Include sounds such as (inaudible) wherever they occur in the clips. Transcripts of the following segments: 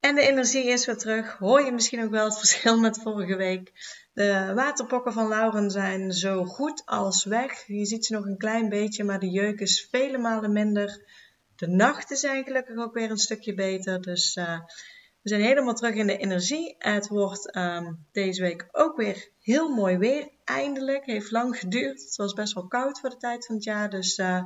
En de energie is weer terug. Hoor je misschien ook wel het verschil met vorige week. De waterpokken van Lauren zijn zo goed als weg. Je ziet ze nog een klein beetje, maar de jeuk is vele malen minder. De nachten zijn gelukkig ook weer een stukje beter. Dus uh, we zijn helemaal terug in de energie. Het wordt um, deze week ook weer heel mooi weer. Eindelijk. Heeft lang geduurd. Het was best wel koud voor de tijd van het jaar. Dus uh,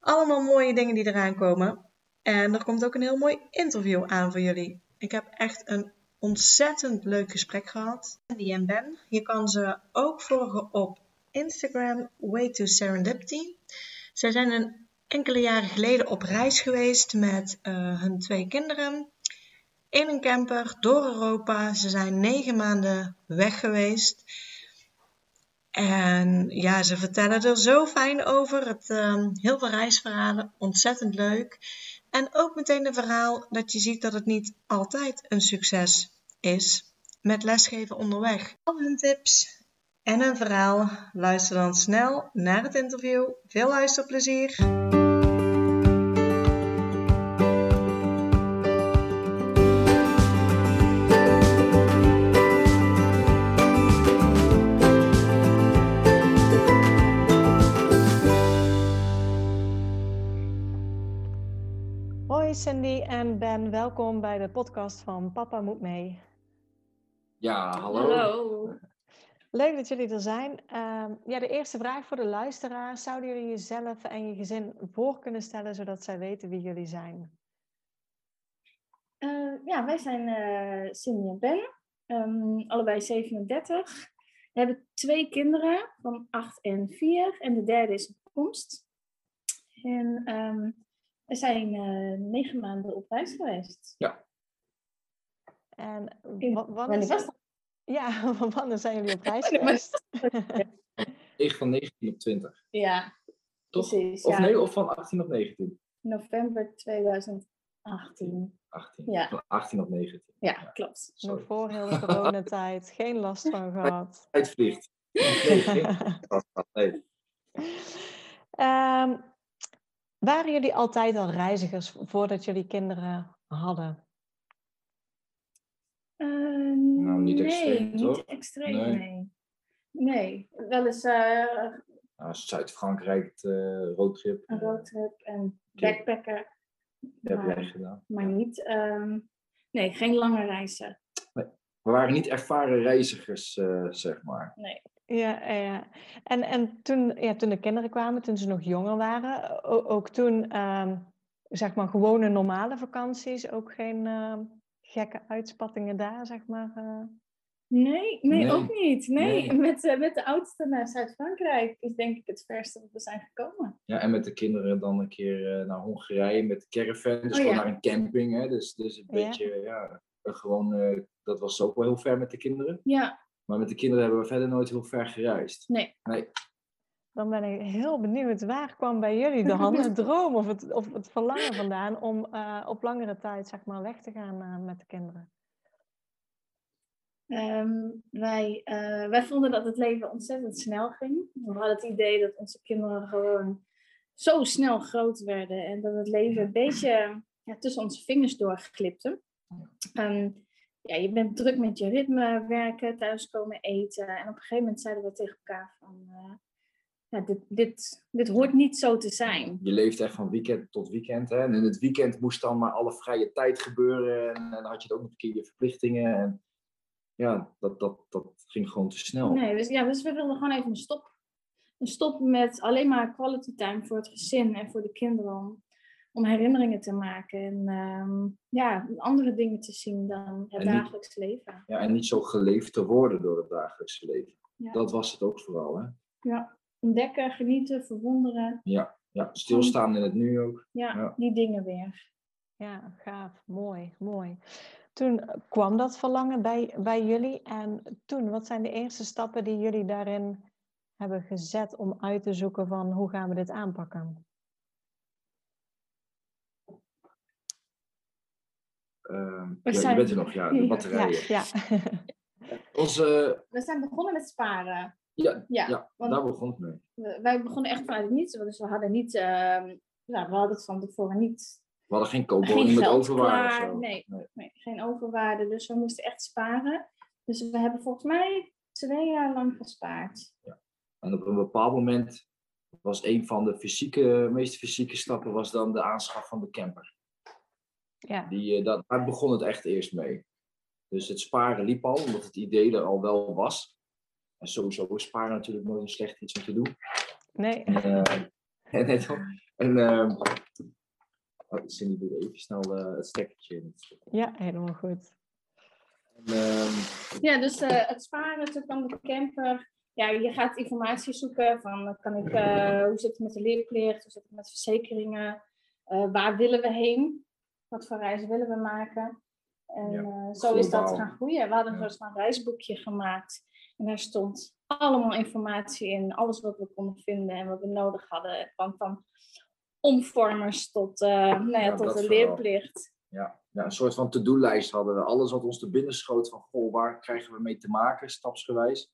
allemaal mooie dingen die eraan komen. En er komt ook een heel mooi interview aan voor jullie. Ik heb echt een ontzettend leuk gesprek gehad. Die en Ben. Je kan ze ook volgen op Instagram, Way to Serendipity. Zij zijn een enkele jaren geleden op reis geweest met uh, hun twee kinderen. In een camper door Europa. Ze zijn negen maanden weg geweest. En ja, ze vertellen er zo fijn over. Het, uh, heel veel reisverhalen, ontzettend leuk. En ook meteen een verhaal dat je ziet dat het niet altijd een succes is met lesgeven onderweg. Al hun tips en een verhaal. Luister dan snel naar het interview. Veel luisterplezier! Cindy en Ben, welkom bij de podcast van Papa Moet Mee. Ja, hallo. Hallo. Leuk dat jullie er zijn. Uh, ja, de eerste vraag voor de luisteraar. Zouden jullie jezelf en je gezin voor kunnen stellen, zodat zij weten wie jullie zijn? Uh, ja, wij zijn uh, Cindy en Ben, um, allebei 37. We hebben twee kinderen van 8 en 4 en de derde is op komst. En um, we zijn uh, negen maanden op reis geweest. Ja. En wanneer, zijn... Ja, (laughs) wanneer zijn jullie op reis geweest? Ik (laughs) van 19 op 20. Ja, Toch? precies. Of ja. nee, of van 18 op 19? November 2018. 18. Ja. Van 18 op 19. Ja, klopt. Nog voor heel (laughs) de coronatijd. Geen last van gehad. Tijd vliegt. Nee, geen last van, nee. um, waren jullie altijd al reizigers voordat jullie kinderen hadden? Uh, nou, niet nee, extreem, niet toch? extreem, Nee. nee. Nee, wel eens uh, Nou, Zuid-Frankrijk, uh, roadtrip. een roadtrip en Oké. backpacken. Dat heb maar, jij gedaan. maar niet, um, nee, geen lange reizen. We waren niet ervaren reizigers, uh, zeg maar. Nee. Ja, ja. En, en toen, ja, toen de kinderen kwamen, toen ze nog jonger waren, ook, ook toen, um, zeg maar, gewone normale vakanties, ook geen uh, gekke uitspattingen daar, zeg maar? Uh... Nee, nee, Nee. ook niet. Nee, Nee. (laughs) Met, uh, met de oudste naar Zuid-Frankrijk is denk ik het verste dat we zijn gekomen. Ja, en met de kinderen dan een keer uh, naar Hongarije met de caravan. Dus Oh, gewoon ja. naar een camping. Hè? Dus, dus een Ja. beetje, ja, gewoon, uh, dat was ook wel heel ver met de kinderen. Ja, Maar met de kinderen hebben we verder nooit heel ver gereisd. nee. Nee, Dan ben ik heel benieuwd, waar kwam bij jullie dan (laughs) het droom of het, of het verlangen vandaan om uh, op langere tijd, zeg maar, weg te gaan uh, met de kinderen? Um, wij, uh, wij vonden dat het leven ontzettend snel ging. We hadden het idee dat onze kinderen gewoon zo snel groot werden en dat het leven een beetje ja, tussen onze vingers doorglipte. Um, ja, je bent druk met je ritme, werken, thuiskomen, eten. En op een gegeven moment zeiden we tegen elkaar van, uh, ja, dit, dit, dit hoort niet zo te zijn. je leeft echt van weekend tot weekend. Hè? En in het weekend moest dan maar alle vrije tijd gebeuren. En, en dan had je het ook nog een keer je verplichtingen. En ja, dat, dat, dat ging gewoon te snel. Nee, dus, ja, dus we wilden gewoon even een stop. Een stop met alleen maar quality time voor het gezin en voor de kinderen. Om, herinneringen te maken en um, ja, andere dingen te zien dan het En niet- dagelijks leven. Ja, en niet zo geleefd te worden door het dagelijkse leven. Ja. Dat was het ook vooral. Hè? Ja. Ontdekken, genieten, verwonderen. Ja, ja, stilstaan in het nu ook. Ja, Ja. die dingen weer. Ja, gaaf, mooi, mooi. toen kwam dat verlangen bij, bij jullie. En toen, wat zijn de eerste stappen die jullie daarin hebben gezet om uit te zoeken van hoe gaan we dit aanpakken? Ehm, We ja, zijn- Je bent er nog, ja, de Ja. batterijen. Ja, ja. (laughs) Onze, We zijn begonnen met sparen. ja, Ja, ja, want daar begon het mee. we- wij begonnen echt vanuit het niets. Dus we hadden niet, ehm, ja, we hadden het van tevoren niet, We hadden geen koopwoning met overwaarde of klaar. zo. Nee, Nee. nee, geen overwaarde. Dus we moesten echt sparen. Dus we hebben volgens mij twee jaar lang gespaard. En op een bepaald moment was een van de fysieke, meest fysieke stappen was dan de aanschaf van de camper. Ja. Die, eh, dat, daar begon het echt eerst mee. Dus het sparen liep al, omdat het idee er al wel was. En sowieso is sparen natuurlijk nooit een slecht iets om te doen. Nee. En, eh, (laughs) en, oh, Cindy doet even snel eh, het stekkertje in. Ja, helemaal goed. En, ehm, Ja, dus eh, het sparen, toen kwam de camper. Ja, je gaat informatie zoeken van kan ik, eh, hoe zit het met de leerplicht, hoe zit het met verzekeringen, Eh, waar willen we heen, wat voor reizen willen we maken. En Ja, eh, zo is dat gaan groeien. We hadden een Ja. soort van reisboekje gemaakt en daar stond allemaal informatie in, alles wat we konden vinden en wat we nodig hadden. Van, van omvormers tot, eh, nou ja, Ja, tot dat de leerplicht. ja, ja, een soort van to-do-lijst hadden we. Alles wat ons te binnen schoot van, goh, waar krijgen we mee te maken, stapsgewijs,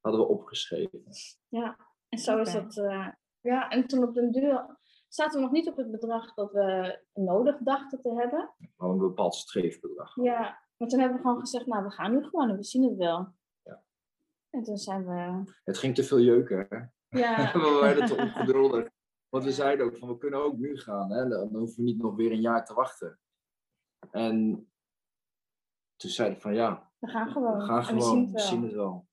hadden we opgeschreven. Ja, en zo is het. eh, ja, en toen op den duur zaten we nog niet op het bedrag dat we nodig dachten te hebben. Gewoon een bepaald streefbedrag. Ja, maar toen hebben we gewoon gezegd, nou, we gaan nu gewoon en we zien het wel. Ja. En toen zijn we, Het ging te veel jeuken, hè? ja, (laughs) we werden te ongeduldig. Want we zeiden ook van, we kunnen ook nu gaan. Hè? Dan hoeven we niet nog weer een jaar te wachten. En toen zeiden we van, ja, we gaan gewoon. we gaan en we zien gewoon, het we wel. zien het wel.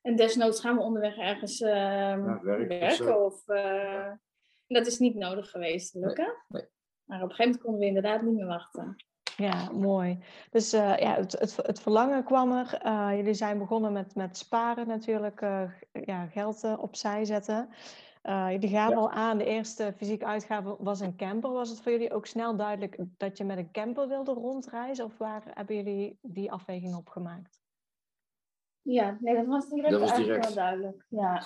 En desnoods gaan we onderweg ergens ehm, Ja, werken of werken. En dat is niet nodig geweest lukken. nee. Maar op een gegeven moment konden we inderdaad niet meer wachten. Ja, mooi. Dus eh, ja, het, het, het verlangen kwam er. Eh, jullie zijn begonnen met, met sparen natuurlijk, eh, ja, geld opzij zetten. Eh, jullie gaven Ja. al aan, de eerste fysieke uitgave was een camper. Was het voor jullie ook snel duidelijk dat je met een camper wilde rondreizen? Of waar hebben jullie die afweging op gemaakt? Ja, nee, dat was direct Dat was eigenlijk direct. wel duidelijk. Ja,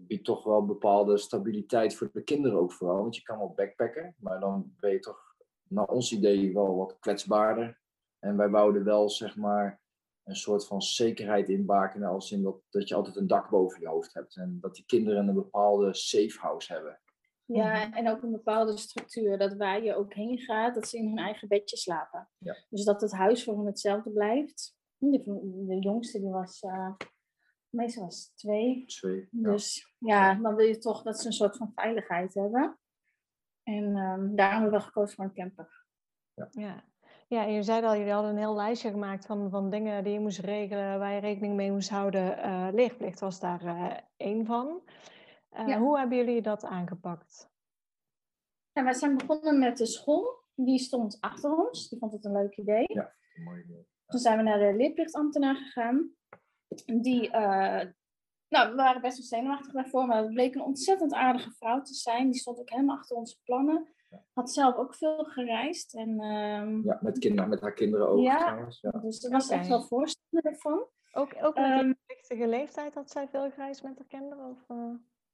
biedt toch wel bepaalde stabiliteit voor de kinderen ook vooral. Want je kan wel backpacken, maar dan ben je toch naar ons idee wel wat kwetsbaarder. En wij wouden wel, zeg maar, een soort van zekerheid inbakenen. Als in dat, dat je altijd een dak boven je hoofd hebt. En dat die kinderen een bepaalde safe house hebben. Ja, en ook een bepaalde structuur. Dat waar je ook heen gaat, dat ze in hun eigen bedje slapen. Ja. Dus dat het huis voor hen hetzelfde blijft. De, de jongste die was, eh meestal was twee. Twee. Ja. Dus ja, dan wil je toch dat ze een soort van veiligheid hebben. En ehm, daarom hebben we gekozen voor een camper. Ja. Ja, en je zei al, jullie hadden een heel lijstje gemaakt van, van dingen die je moest regelen, waar je rekening mee moest houden. Eh, leerplicht was daar eh, één van. Eh, Ja. Hoe hebben jullie dat aangepakt? En wij zijn begonnen met de school. Die stond achter ons. Die vond het een leuk idee. Ja. Mooi idee. Toen zijn we naar de leerplichtambtenaar gegaan. Die, eh, nou, we waren best wel zenuwachtig daarvoor, maar het bleek een ontzettend aardige vrouw te zijn. Die stond ook helemaal achter onze plannen. Had zelf ook veel gereisd. En, ehm, Ja, met, kinderen, met haar kinderen ook Ja. trouwens. Ja. Dus er was echt wel voorstander ervan. Ook, ook met de plichtige leeftijd had zij veel gereisd met haar kinderen? Of, eh?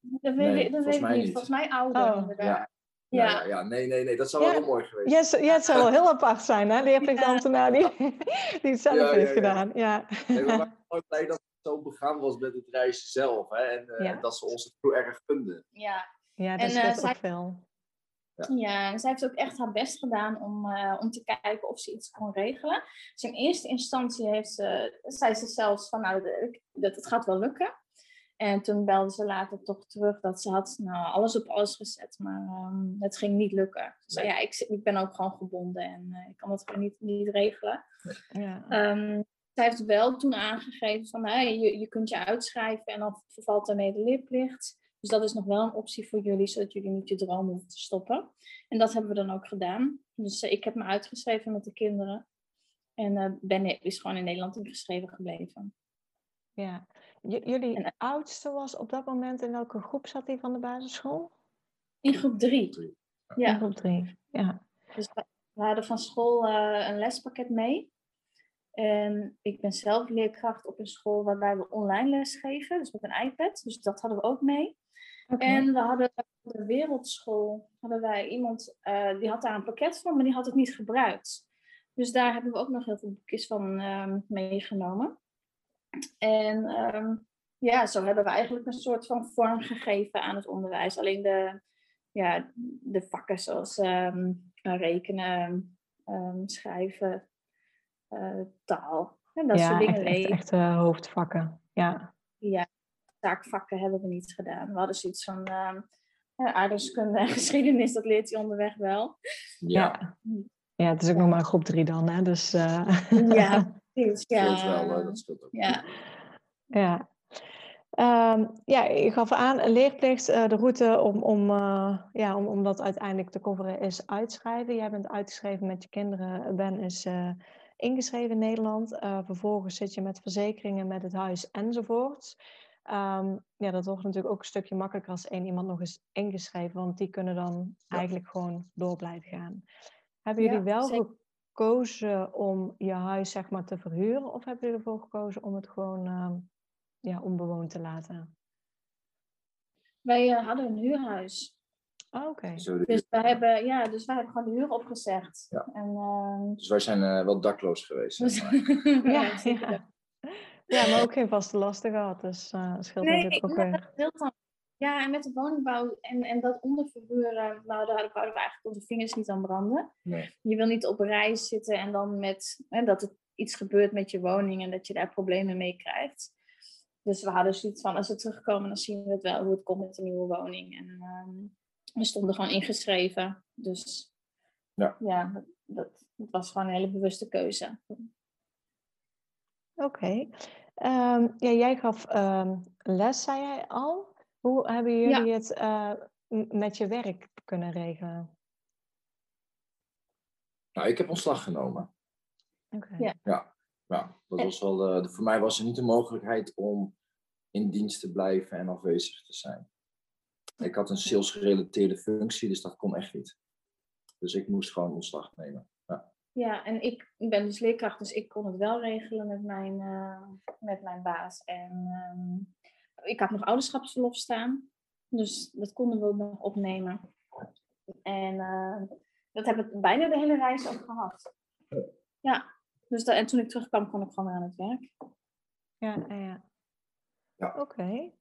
Dat weet, Nee, ik- dat weet ik niet. niet. Volgens mij ouder Oh. inderdaad. Ja. Ja. Ja. Ja, nee, nee, nee, dat zou Ja. wel heel mooi geweest Ja, zo- ja, het zou wel heel apart zijn, hè? Leerplichtambtenaar die, die het zelf heeft ja. gedaan. Ja. Nee, gewoon blij dat het zo begaan was met het reizen zelf. Hè? En eh, Ja. dat ze ons het heel erg gunden. Ja. ja, dat En, is eh, ook zij- veel. Ja, en zij heeft ook echt haar best gedaan om, eh, om te kijken of ze iets kon regelen. Dus in eerste instantie heeft ze, zei ze zelfs van, nou, de- dat het gaat wel lukken. En toen belde ze later toch terug dat ze had nou, alles op alles gezet, maar ehm, het ging niet lukken. Ze zei, ja, ik, ik ben ook gewoon gebonden en eh, ik kan het gewoon niet, niet regelen. Ja. Ehm, zij heeft wel toen aangegeven van, nou, je, je kunt je uitschrijven en dan vervalt daarmee de leerplicht. Dus dat is nog wel een optie voor jullie, zodat jullie niet je droom hoeven te stoppen. En dat hebben we dan ook gedaan. Dus eh, ik heb me uitgeschreven met de kinderen. En eh Ben is gewoon in Nederland ingeschreven gebleven. ja. J- jullie En- oudste was op dat moment in welke groep zat hij van de basisschool? In groep drie. In Ja, groep drie. Ja. dus we, hadden van school eh, een lespakket mee. En ik ben zelf leerkracht op een school waarbij we online les geven, dus met een iPad. Dus dat hadden we ook mee. En we hadden op de wereldschool hadden wij iemand, uh, die had daar een pakket van, maar die had het niet gebruikt. Dus daar hebben we ook nog heel veel boekjes van uh, meegenomen. En um, ja, zo hebben we eigenlijk een soort van vorm gegeven aan het onderwijs. Alleen de, ja, de vakken zoals um, rekenen, schrijven, taal. En dat ja, soort dingen. Echt, echt, echt uh, hoofdvakken. Ja. ja, taakvakken hebben we niet gedaan. We hadden zoiets van uh, aardrijkskunde en (laughs) geschiedenis, dat leert hij onderweg wel. Ja. ja, het is ook nog maar groep drie dan, hè? Dus, uh... Ja, (laughs) precies. Ja. Dat wel, dat scheelt ook. Ja. Ja. Um, ja, je gaf aan, leerplicht, uh, de route om, om, uh, ja, om, om dat uiteindelijk te coveren is uitschrijven. Jij bent uitgeschreven met je kinderen, Ben is uh, ingeschreven in Nederland. vervolgens zit je met verzekeringen, met het huis enzovoorts. Um, ja, dat wordt natuurlijk ook een stukje makkelijker als één iemand nog eens ingeschreven, want die kunnen dan ja. eigenlijk gewoon door blijven gaan. Hebben jullie ja, wel zeker. gekozen om je huis zeg maar te verhuren of hebben jullie ervoor gekozen om het gewoon um, ja, onbewoond te laten? Wij uh, hadden een huurhuis. Oh, Oké. Okay. Dus wij hebben, ja, dus wij hebben gewoon de huur opgezegd. Ja. En, uh... Dus wij zijn uh, wel dakloos geweest. Zeg maar. (laughs) ja, ja. ja, maar ook geen vaste lasten gehad. Dus uh, scheelt nee, natuurlijk ook weer. Ja, en met de woningbouw en, en dat onderverhuren, nou, daar houden we eigenlijk onze vingers niet aan branden. Nee. Je wil niet op reis zitten en dan met, hè, dat er iets gebeurt met je woning en dat je daar problemen mee krijgt. Dus we hadden zoiets van, als we terugkomen, dan zien we het wel hoe het komt met de nieuwe woning. En um, we stonden gewoon ingeschreven. Dus ja, ja dat, was gewoon een hele bewuste keuze. Oké. Okay. Um, ja, jij gaf um, les, zei jij al. Hoe hebben jullie ja. het uh, met je werk kunnen regelen? Nou, ik heb ontslag genomen. Okay. Ja. ja. Ja, dat was wel, uh, voor mij was er niet de mogelijkheid om in dienst te blijven en afwezig te zijn. Ik had een salesgerelateerde functie, dus dat kon echt niet. Dus ik moest gewoon ontslag nemen. Ja, ja en ik ben dus leerkracht, dus ik kon het wel regelen met mijn, uh, met mijn baas. En um, ik had nog ouderschapsverlof staan, dus dat konden we nog opnemen. En uh, dat heb ik bijna de hele reis ook gehad. Ja, dus dat, en toen ik terugkwam, kon ik gewoon weer aan het werk. Ja, ja. ja. Oké. Okay.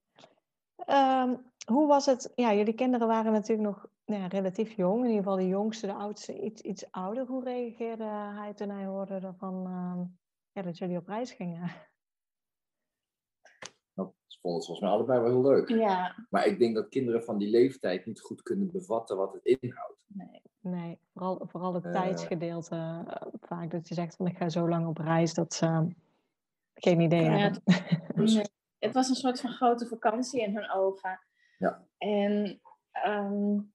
Um, hoe was het? Ja, jullie kinderen waren natuurlijk nog ja, relatief jong. In ieder geval de jongste, de oudste, iets, iets ouder. Hoe reageerde hij toen hij hoorde ervan, uh, ja, dat jullie op reis gingen? Nou, ze vonden het volgens mij allebei wel heel leuk. Ja. Maar ik denk dat kinderen van die leeftijd niet goed kunnen bevatten wat het inhoudt. Nee. Nee, vooral, vooral het uh, tijdsgedeelte. Uh, vaak dat je zegt van ik ga zo lang op reis, dat ze geen idee ja, hebben. Het, (laughs) nee, het was een soort van grote vakantie in hun ogen. Ja. En um,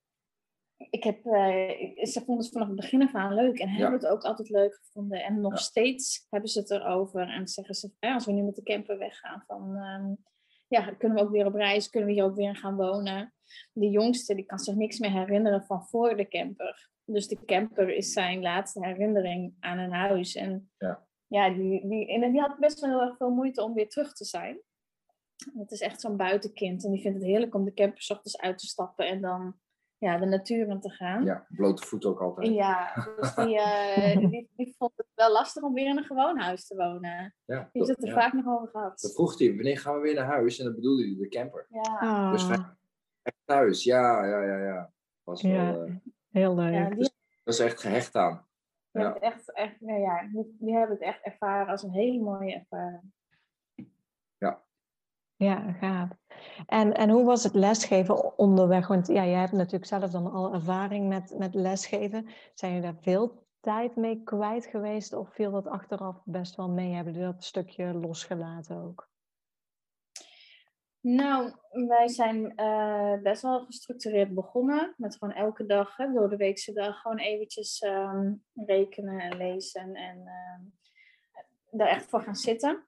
ik heb, uh, ze vonden het vanaf het begin af aan leuk en hebben ja. het ook altijd leuk gevonden. En nog ja. steeds hebben ze het erover en zeggen ze, ja, als we nu met de camper weggaan, van um, ja, kunnen we ook weer op reis, kunnen we hier ook weer gaan wonen. De jongste, die kan zich niks meer herinneren van voor de camper. Dus de camper is zijn laatste herinnering aan een huis. En ja, ja die, die, en die had best wel heel erg veel moeite om weer terug te zijn. Het is echt zo'n buitenkind en die vindt het heerlijk om de camper 's ochtends uit te stappen en dan ja, de natuur in te gaan. Ja, blote voet ook altijd. Ja, dus die, uh, (laughs) die, die, vond het wel lastig om weer in een gewoon huis te wonen. Ja, die heeft het er ja. vaak nog over gehad. Dat vroeg hij, wanneer gaan we weer naar huis? En dat bedoelde hij de camper. Ja. Oh. Dus echt thuis, ja, ja, ja, ja. Was wel, uh, heel leuk. Ja, die, dat is echt gehecht aan. die, Ja. echt, echt, ja, ja, die, die hebben het echt ervaren als een hele mooie ervaring. Ja, gaaf. En, en hoe was het lesgeven onderweg? Want ja, jij hebt natuurlijk zelf dan al ervaring met, met lesgeven. Zijn jullie daar veel tijd mee kwijt geweest? Of viel dat achteraf best wel mee? Hebben jullie dat stukje losgelaten ook? Nou, wij zijn uh, best wel gestructureerd begonnen. Met gewoon elke dag, hè, door de weekse dag, gewoon eventjes um, rekenen en lezen. En uh, daar echt voor gaan zitten.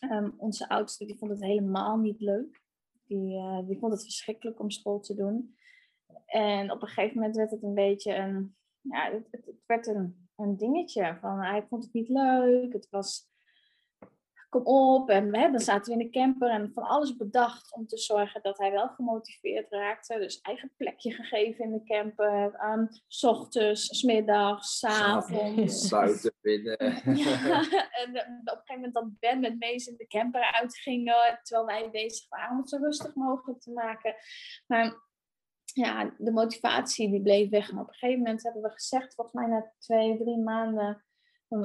Um, onze oudste die vond het helemaal niet leuk. Die, uh, die vond het verschrikkelijk om school te doen. En op een gegeven moment werd het een beetje een... Ja, het, het, het werd een een dingetje. Van, hij vond het niet leuk, het was kom op. En hè, dan zaten we in de camper en van alles bedacht om te zorgen dat hij wel gemotiveerd raakte. Dus eigen plekje gegeven in de camper. Um, s ochtends, s middags, s avonds. (laughs) Buiten, binnen. (laughs) Ja, en eh, op een gegeven moment dat Ben met Mees in de camper uitging, terwijl wij bezig waren om het zo rustig mogelijk te maken. Maar ja, de motivatie die bleef weg. En op een gegeven moment hebben we gezegd, volgens mij na twee, drie maanden,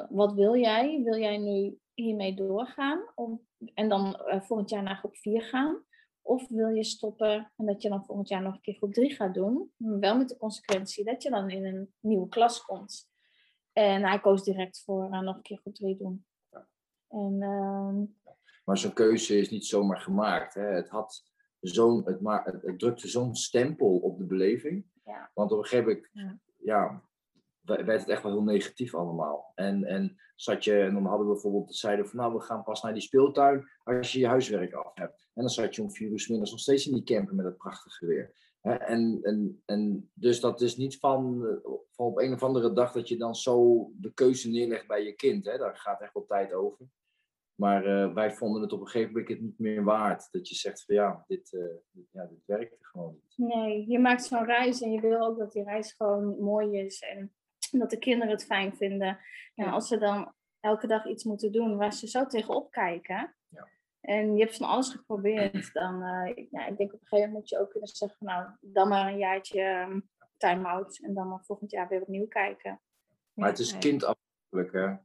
wat wil jij? Wil jij nu hiermee doorgaan om, en dan uh, volgend jaar naar groep 4 gaan? Of wil je stoppen en dat je dan volgend jaar nog een keer groep 3 gaat doen? Wel met de consequentie dat je dan in een nieuwe klas komt. En hij koos direct voor uh, nog een keer groep 3 doen. En, uh, maar zo'n keuze is niet zomaar gemaakt. Hè? Het, had zo'n, het, maar, het, het drukte zo'n stempel op de beleving. Ja. Want op een gegeven moment, ja. ja werd het echt wel heel negatief allemaal. En, en zat je, en dan hadden we bijvoorbeeld, zeiden van nou, we gaan pas naar die speeltuin als je je huiswerk af hebt. En dan zat je om vier uur nog steeds in die camper met het prachtige weer. En, en, en dus dat is niet van, van op een of andere dag dat je dan zo de keuze neerlegt bij je kind. Hè? Daar gaat echt wel tijd over. Maar uh, wij vonden het op een gegeven moment niet meer waard. Dat je zegt van ja, dit, uh, ja, dit werkt gewoon niet. Nee, je maakt zo'n reis en je wil ook dat die reis gewoon mooi is. En dat de kinderen het fijn vinden. Ja, als ze dan elke dag iets moeten doen waar ze zo tegenop kijken. Ja. En je hebt van alles geprobeerd. (clears throat) Dan, uh, ja, ik denk op een gegeven moment moet je ook kunnen zeggen, nou, dan maar een jaartje um, time-out. En dan maar volgend jaar weer opnieuw kijken. Maar het is kindafhankelijk, hè?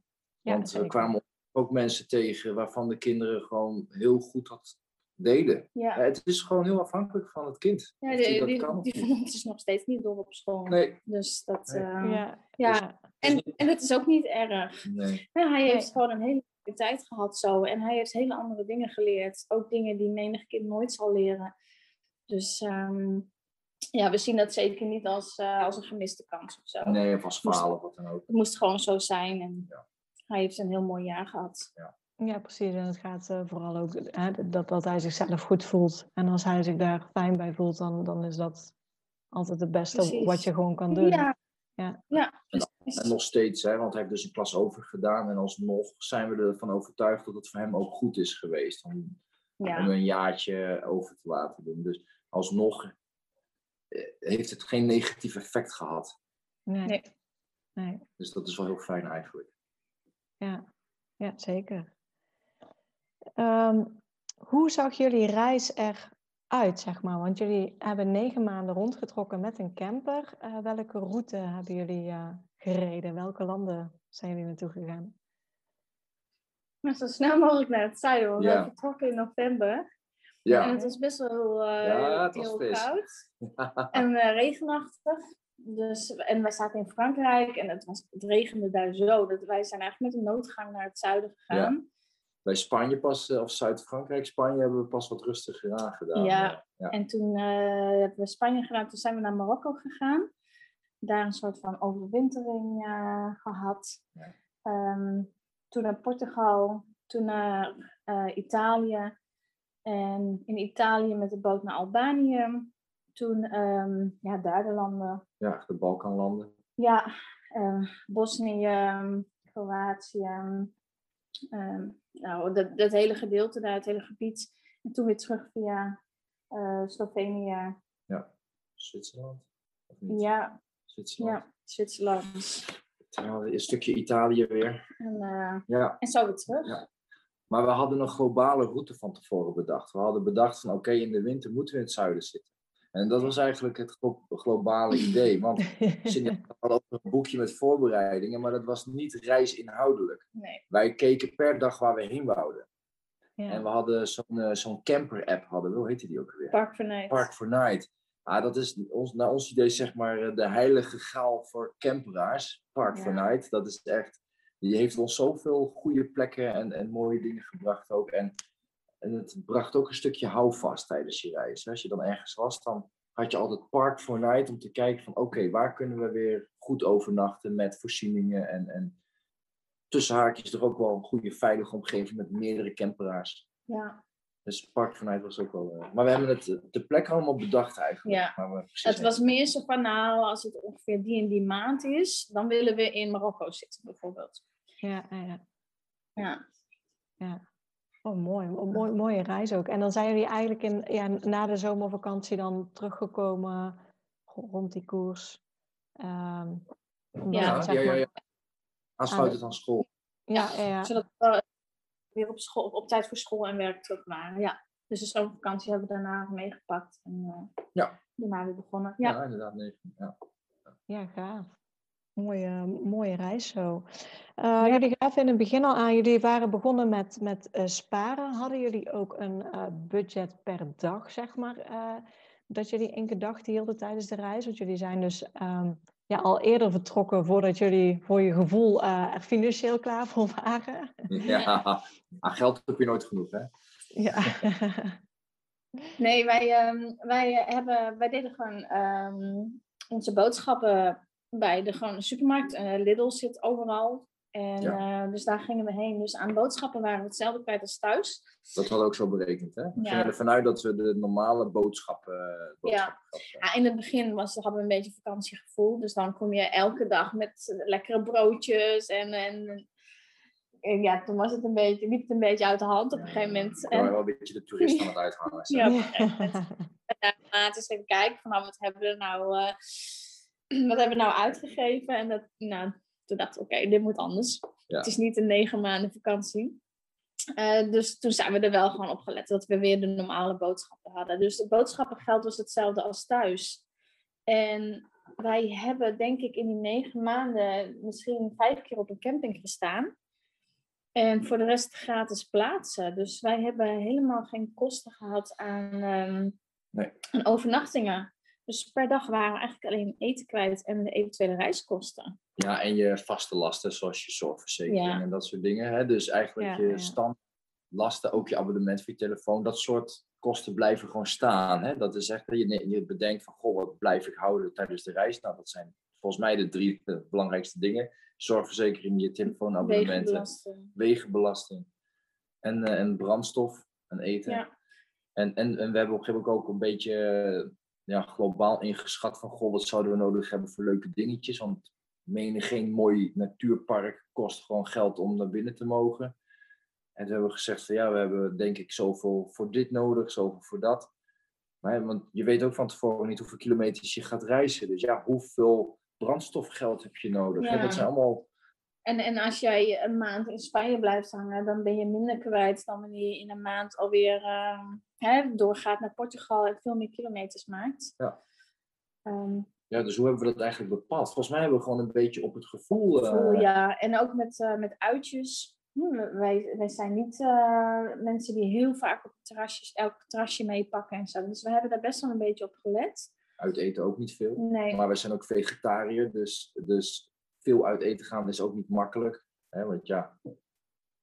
Want ja, we kwamen ook mensen tegen waarvan de kinderen gewoon heel goed had deden. Ja. het is gewoon heel afhankelijk van het kind. Ja, die, die, die, van ons is nog steeds niet door op school. Nee. Dus dat... Nee. Uh, Ja. ja. En, en het is ook niet erg. Nee. Ja, hij heeft gewoon een hele tijd gehad zo. En hij heeft hele andere dingen geleerd. Ook dingen die menig kind nooit zal leren. Dus ehm, ja, we zien dat zeker niet als, uh, als een gemiste kans of zo. Nee, of als faal of wat dan ook. Het moest gewoon zo zijn. En Ja. hij heeft een heel mooi jaar gehad. Ja, precies. En het gaat eh, vooral ook hè, dat, dat hij zichzelf goed voelt. En als hij zich daar fijn bij voelt, dan, dan is dat altijd het beste Precies. wat je gewoon kan doen. Ja, Ja. ja En precies. nog steeds, hè, want hij heeft dus een klas over gedaan. En alsnog zijn we ervan overtuigd dat het voor hem ook goed is geweest. Om, om Ja, een jaartje over te laten doen. Dus alsnog eh, heeft het geen negatief effect gehad. Nee. Nee. nee. Dus dat is wel heel fijn eigenlijk. Ja, ja zeker. Ehm, hoe zag jullie reis eruit, zeg maar? Want jullie hebben negen maanden rondgetrokken met een camper. Eh, welke route hebben jullie eh, gereden? Welke landen zijn jullie naartoe gegaan? maar zo snel mogelijk naar het zuiden. Want Ja. we vertrokken in november. En Ja, het was best wel eh, Ja, het was heel koud. (laughs) En eh, regenachtig. Dus, en wij zaten in Frankrijk en het, was, het regende daar zo. Dat wij zijn eigenlijk met een noodgang naar het zuiden gegaan. Bij Spanje pas, eh, of Zuid-Frankrijk, Spanje hebben we pas wat rustiger aangedaan. Ja. ja. En toen eh, hebben we Spanje gedaan. Toen zijn we naar Marokko gegaan. Daar een soort van overwintering eh, gehad. Ja. Ehm, toen naar Portugal. Toen naar Italië. En in Italië met de boot naar Albanië. Toen, ehm, ja, daar de landen. ja, de Balkanlanden. Ja, eh, Bosnië, Kroatië. ehm, nou, dat, dat hele gedeelte daar, het hele gebied. En toen weer terug via eh, Slovenië. Zwitserland? Of niet? Ja, Zwitserland. ja, Zwitserland. Een stukje Italië weer. En, eh, Ja, en zo weer terug. Ja. maar we hadden een globale route van tevoren bedacht. We hadden bedacht van oké, in de winter moeten we in het zuiden zitten. En dat was eigenlijk het glo- globale (laughs) idee. Want Cindy (laughs) had ook een boekje met voorbereidingen, maar dat was niet reisinhoudelijk. Nee. Wij keken per dag waar we heen wouden. En ja. we hadden zo'n eh, zo'n camper-app, hadden we. hoe heette die ook weer? Park for Night. Park for Night. Ah, dat is ons, naar ons idee zeg maar eh, de heilige graal voor camperaars. Park for. Night. Dat is echt, die heeft ons zoveel goede plekken en, en mooie dingen gebracht ook. En, en het bracht ook een stukje houvast tijdens je reis. Als je dan ergens was, dan had je altijd Park for Night om te kijken van oké, waar kunnen we weer goed overnachten met voorzieningen en, en tussen haakjes er ook wel een goede veilige omgeving met meerdere camperaars. Ja. Dus Park vanuit was ook wel... eh, maar we hebben het de plek allemaal bedacht eigenlijk. Ja. Maar we Het was meer zo van, nou, als het ongeveer die en die maand is, dan willen we in Marokko zitten, bijvoorbeeld. Ja, ja, Ja, ja. Oh, mooi. Mo- mooi. Mooie reis ook. En dan zijn jullie eigenlijk in, ja, na de zomervakantie dan teruggekomen ro- rond die koers. Ehm, Ja, ja, ja, ja. Aansluitend aan school. Ja, ja, ja. zodat we wel weer op, school, op tijd voor school en werk terug waren. Ja, dus de zomervakantie hebben we daarna meegepakt en eh, Ja. daarna weer begonnen. Ja, Ja, inderdaad. Nee. Ja. Ja, gaaf. Mooie, mooie reis zo. Eh, Jullie gaven in het begin al aan, jullie waren begonnen met, met eh, sparen. Hadden jullie ook een eh, budget per dag, zeg maar, eh, dat jullie in gedachten hielden tijdens de reis? Want jullie zijn dus ehm, ja, al eerder vertrokken voordat jullie voor je gevoel eh, er financieel klaar voor waren. Ja, aan geld heb je nooit genoeg, hè? Ja. nee, wij, ehm, wij, hebben, wij deden gewoon ehm, onze boodschappen bij de gewone supermarkt. Eh, Lidl zit overal. En eh, dus daar gingen we heen. Dus aan boodschappen waren we hetzelfde kwijt als thuis. Dat hadden we ook zo berekend, hè? We Ja. gingen ervan uit dat we de normale boodschappen... eh, hebben. Ja, in het begin was, hadden we een beetje vakantiegevoel. Dus dan kom je elke dag met lekkere broodjes. En, en, en ja, toen was het een beetje, liep het een beetje uit de hand op een gegeven moment. We waren En, wel een beetje de toerist aan het uithangen. ja, gegeven moment. daarna eens even kijken van nou, wat hebben we er nou, eh, (clears throat) wat hebben we nou uitgegeven? En dat, nou, toen dacht ik, oké, dit moet anders. Ja. Het is niet een negen maanden vakantie. Eh, dus toen zijn we er wel gewoon op gelet dat we weer de normale boodschappen hadden. Dus het boodschappengeld was hetzelfde als thuis. En wij hebben denk ik in die negen maanden misschien vijf keer op een camping gestaan. En voor de rest gratis plaatsen. Dus wij hebben helemaal geen kosten gehad aan, ehm, Nee. aan overnachtingen. Dus per dag waren we eigenlijk alleen eten kwijt en de eventuele reiskosten. Ja, en je vaste lasten, zoals je zorgverzekering Ja. en dat soort dingen. Hè? Dus eigenlijk Ja, je ja. standlasten, ook je abonnement voor je telefoon, dat soort kosten blijven gewoon staan. Hè? Dat is echt, je, je bedenkt van, goh, wat blijf ik houden tijdens de reis? Nou, dat zijn volgens mij de drie eh, belangrijkste dingen. Zorgverzekering, je telefoonabonnementen, Wegenbelasting. wegenbelasting en, eh, en brandstof en eten. Ja. En, en, en we hebben op een gegeven moment ook een beetje ja, globaal ingeschat van, goh, wat zouden we nodig hebben voor leuke dingetjes? Want menig geen mooi natuurpark kost gewoon geld om naar binnen te mogen. En toen hebben we gezegd van, ja, we hebben denk ik zoveel voor dit nodig, zoveel voor dat. Maar, want je weet ook van tevoren niet hoeveel kilometers je gaat reizen. Dus ja, hoeveel brandstofgeld heb je nodig? Dat zijn allemaal En, en als jij een maand in Spanje blijft hangen, dan ben je minder kwijt dan wanneer je in een maand alweer ehm, hè, doorgaat naar Portugal en veel meer kilometers maakt. Ja. Ehm, Ja, dus hoe hebben we dat eigenlijk bepaald? Volgens mij hebben we gewoon een beetje op het gevoel. eh, gevoel, ja. En ook met, eh, met uitjes. Hm, wij, wij zijn niet eh, mensen die heel vaak op terrasjes, elk terrasje meepakken en zo. Dus we hebben daar best wel een beetje op gelet. Uit eten ook niet veel. Nee, Maar we zijn ook vegetariër, dus, dus veel uit eten gaan is ook niet makkelijk. Hè? Want ja,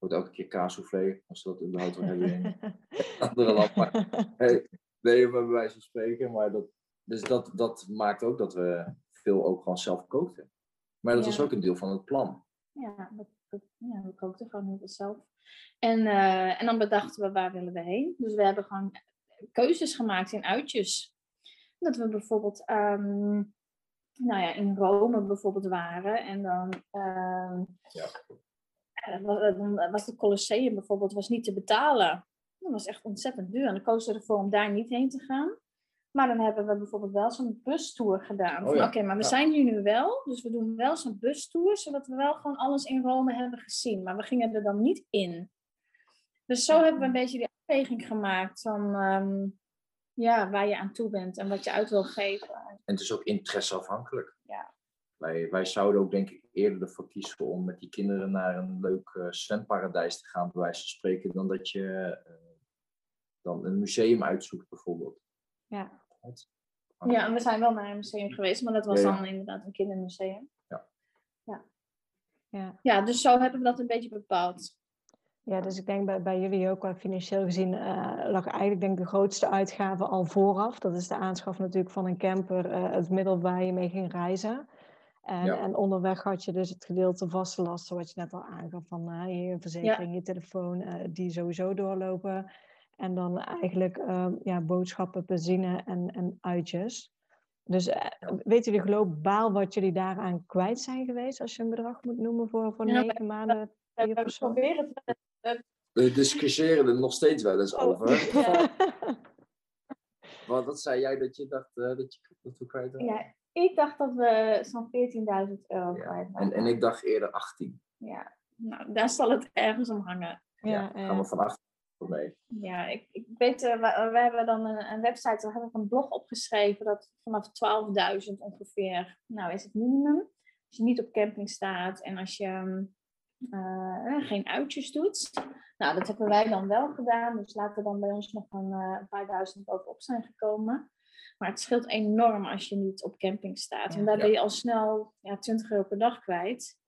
wordt elke keer kaassoufflé, als we dat überhaupt (laughs) wel hebben in andere land. Maar, hey, nee, maar bij wijze van spreken. Maar dat, dus dat, dat maakt ook dat we veel ook gewoon zelf kookten. Maar dat Ja. was ook een deel van het plan. ja, we, we, ja, we kookten gewoon heel veel zelf. En, eh, en dan bedachten we waar willen we heen. Dus we hebben gewoon keuzes gemaakt in uitjes. Dat we bijvoorbeeld ehm, nou ja, in Rome bijvoorbeeld waren. En dan, ehm, Ja. Eh, wa- dan was het Colosseum bijvoorbeeld was niet te betalen. Dat was echt ontzettend duur. En dan kozen we ervoor om daar niet heen te gaan. Maar dan hebben we bijvoorbeeld wel zo'n bustour gedaan. Oh ja, Oké, maar we ja. zijn hier nu wel. Dus we doen wel zo'n bustour. Zodat we wel gewoon alles in Rome hebben gezien. Maar we gingen er dan niet in. Dus zo hebben we een beetje die afweging gemaakt. Van ehm, ja, waar je aan toe bent. En wat je uit wil geven. En het is ook interesseafhankelijk. Ja. Wij, wij zouden ook denk ik eerder ervoor kiezen om met die kinderen naar een leuk eh, zwemparadijs te gaan, bij wijze van spreken, dan dat je eh, dan een museum uitzoekt bijvoorbeeld. Ja. Ja, en we zijn wel naar een museum geweest. Maar dat was Ja, ja. dan inderdaad een kindermuseum. Ja. Ja, dus zo hebben we dat een beetje bepaald. Ja, dus ik denk bij, bij jullie ook wel financieel gezien eh, lag eigenlijk denk ik de grootste uitgave al vooraf. Dat is de aanschaf natuurlijk van een camper, eh, het middel waar je mee ging reizen. En, Ja. en onderweg had je dus het gedeelte vaste lasten, wat je net al aangaf, van eh, je verzekering, je telefoon, eh, die sowieso doorlopen. En dan eigenlijk ehm, ja, boodschappen, benzine en, en uitjes. Dus uh, weten jullie globaal wat jullie daaraan kwijt zijn geweest, als je een bedrag moet noemen voor, voor Ja, negen maanden? We, we proberen het We discussiëren er nog steeds wel eens Oh. over. Ja. (laughs) Wat, wat zei jij dat je dacht eh, dat je dat we kwijt waren? Ik dacht dat we zo'n 14.000 euro Ja. kwijt En, waren. en ik dacht eerder 18. Ja, nou, daar zal het ergens om hangen. Ja, ja, gaan we van 18 mee. Ja, ik, ik weet, eh, we, we hebben dan een, een website, daar heb ik een blog opgeschreven dat vanaf 12.000 ongeveer, nou is het minimum. Als je niet op camping staat en als je eh, eh, geen uitjes doet. Nou, dat hebben wij dan wel gedaan, dus laten dan bij ons nog een, eh, een paar duizend bovenop zijn gekomen. Maar het scheelt enorm als je niet op camping staat. En daar ben je al snel ja, 20 euro per dag kwijt.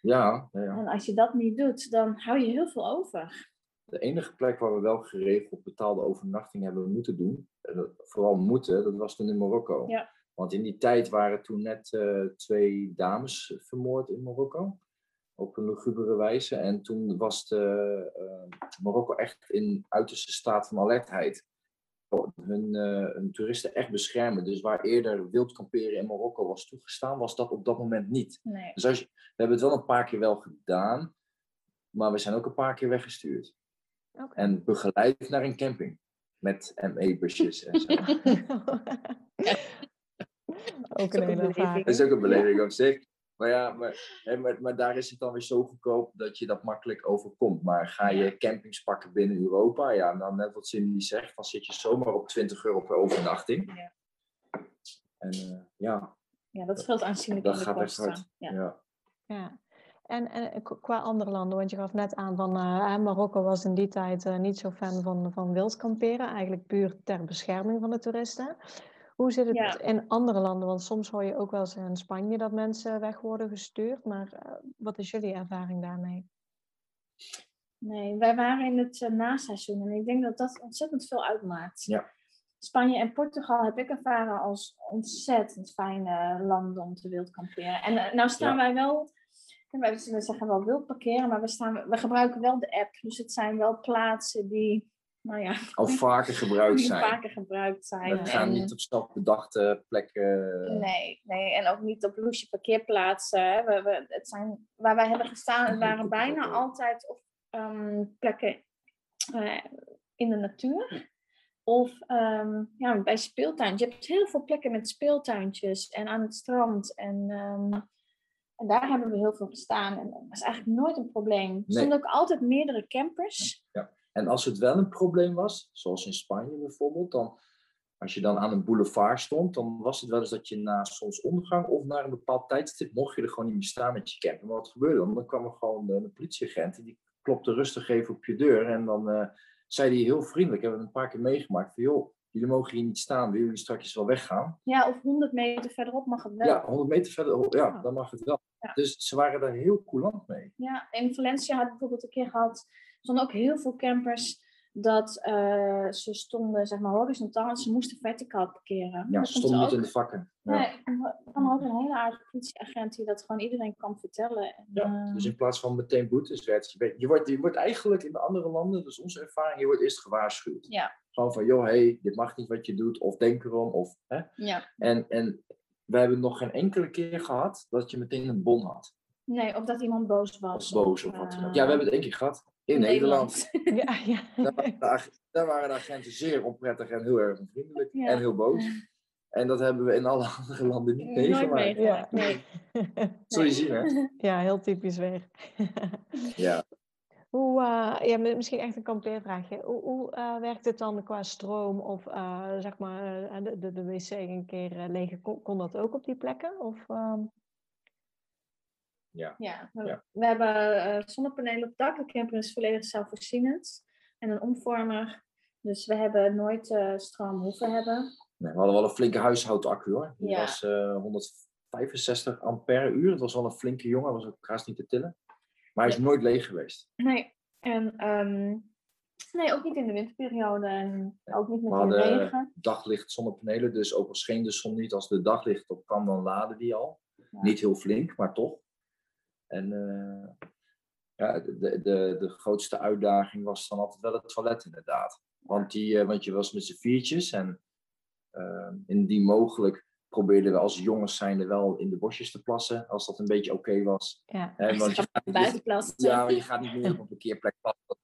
Ja, ja. En als je dat niet doet, dan hou je heel veel over. De enige plek waar we wel geregeld betaalde overnachting hebben moeten doen, vooral moeten, dat was toen in Marokko. Ja. Want in die tijd waren toen net eh, twee dames vermoord in Marokko. Op een lugubere wijze. En toen was de, eh, Marokko echt in uiterste staat van alertheid. Hun, eh, hun toeristen echt beschermen. Dus waar eerder wild kamperen in Marokko was toegestaan, was dat op dat moment niet. Nee. Dus als je, we hebben het wel een paar keer wel gedaan, maar we zijn ook een paar keer weggestuurd. Oké. En begeleid naar een camping. Met ME-busjes en zo. (laughs) Ook een hele beleving. ervaring. Dat is ook een beleving op zich. Maar ja, maar, hè, maar, maar daar is het dan weer zo goedkoop dat je dat makkelijk overkomt. Maar ga je campings pakken binnen Europa, ja, dan net wat Cindy zegt, dan zit je zomaar op 20 euro per overnachting. Ja. En eh, ja, Ja, dat scheelt aanzienlijk dat in de gaat echt hard. Ja. Ja. Ja. En, en k- qua andere landen, want je gaf net aan van eh, Marokko was in die tijd eh, niet zo fan van, van wild kamperen, eigenlijk puur ter bescherming van de toeristen. Hoe zit het Ja. in andere landen? Want soms hoor je ook wel eens in Spanje dat mensen weg worden gestuurd, maar eh, wat is jullie ervaring daarmee? Nee, wij waren in het uh, naseizoen en ik denk dat dat ontzettend veel uitmaakt. Ja. Spanje en Portugal heb ik ervaren als ontzettend fijne landen om te wild kamperen. En uh, nou staan Ja. wij wel, wij zeggen wel wild parkeren, maar we, staan, we gebruiken wel de app. Dus het zijn wel plaatsen die, nou ja, Al vaker gebruikt (laughs) zijn. vaker gebruikt zijn. We gaan En- niet op zelfbedachte plekken. Nee, nee, en ook niet op loesje parkeerplaatsen. We, we, het zijn, waar wij hebben gestaan, het waren (laughs) bijna altijd of, ehm, plekken eh, in de natuur. Of ehm, ja, bij speeltuintjes. Je hebt heel veel plekken met speeltuintjes en aan het strand. En, ehm, en daar hebben we heel veel gestaan. En dat was eigenlijk nooit een probleem. Er stonden ook altijd meerdere campers. En als het wel een probleem was, zoals in Spanje bijvoorbeeld, dan als je dan aan een boulevard stond, dan was het wel eens dat je na zonsondergang of naar een bepaald tijdstip mocht je er gewoon niet meer staan met je camper. Maar wat gebeurde dan? Dan kwam er gewoon de, de politieagent en die klopte rustig even op je deur en dan eh, zei hij heel vriendelijk, hebben we een paar keer meegemaakt, van joh, jullie mogen hier niet staan, willen jullie straks wel weggaan? Ja, of 100 meter verderop mag het wel. Ja, 100 meter verder, ja, dan mag het wel. Ja. Dus ze waren daar heel coulant mee. Ja, in Valencia had ik bijvoorbeeld een keer gehad, stonden ook heel veel campers dat eh, ze stonden zeg maar horizontaal en ze moesten verticaal parkeren. Ja, ze stonden er niet in de vakken. Ja. Nee, er kwam ook een hele aardige politieagent die dat gewoon iedereen kan vertellen. En, Ja, eh, dus in plaats van meteen boetes werd je, je, wordt, je wordt eigenlijk in de andere landen, dus onze ervaring, je wordt eerst gewaarschuwd. Ja. Gewoon van, joh, hey, dit mag niet wat je doet, of denk erom, of, hè. ja. En, en we hebben nog geen enkele keer gehad dat je meteen een bon had. Nee, of dat iemand boos Of was. boos of wat dan ook. eh, Ja, we hebben het één keer gehad. In Nederland. (laughs) Ja, ja. Daar waren, de, ag- daar waren de agenten zeer onprettig en heel erg onvriendelijk. Ja. En heel boos. En dat hebben we in alle (laughs) andere landen niet Nooit meegemaakt. Ja. Nee. (laughs) Zul je zien, hè? ja, heel typisch weer. Ja. Hoe, eh, ja, mi- misschien echt een kampeervraagje. Hoe, hoe eh, werkt het dan qua stroom of eh, zeg maar de, de, de wc een keer leeg? Kon, kon dat ook op die plekken? Of, ehm, Ja, we, Ja. we hebben eh, zonnepanelen op het dak. De camper is volledig zelfvoorzienend. En een omvormer. Dus we hebben nooit eh, stroom hoeven hebben. Nee, we hadden wel een flinke huishoudaccu hoor. Die Ja. was eh 165 ampère uur. Het was wel een flinke jongen, was ook haast niet te tillen. Maar hij is nooit leeg geweest. Nee. En ehm, nee, ook niet in de winterperiode. En ook niet met de regen. daglicht zonnepanelen, dus ook al scheen de zon niet, als de daglicht op kwam, dan laden die al. Ja. Niet heel flink, maar toch. En eh, ja, de, de, de grootste uitdaging was dan altijd wel het toilet inderdaad. Want, die, eh, want je was met z'n viertjes en uh, indien mogelijk probeerden we als jongens zijnde wel in de bosjes te plassen, als dat een beetje oké was. Ja. Want je gaat, buiten plassen. ja, je gaat niet meer op een parkeerplek plassen.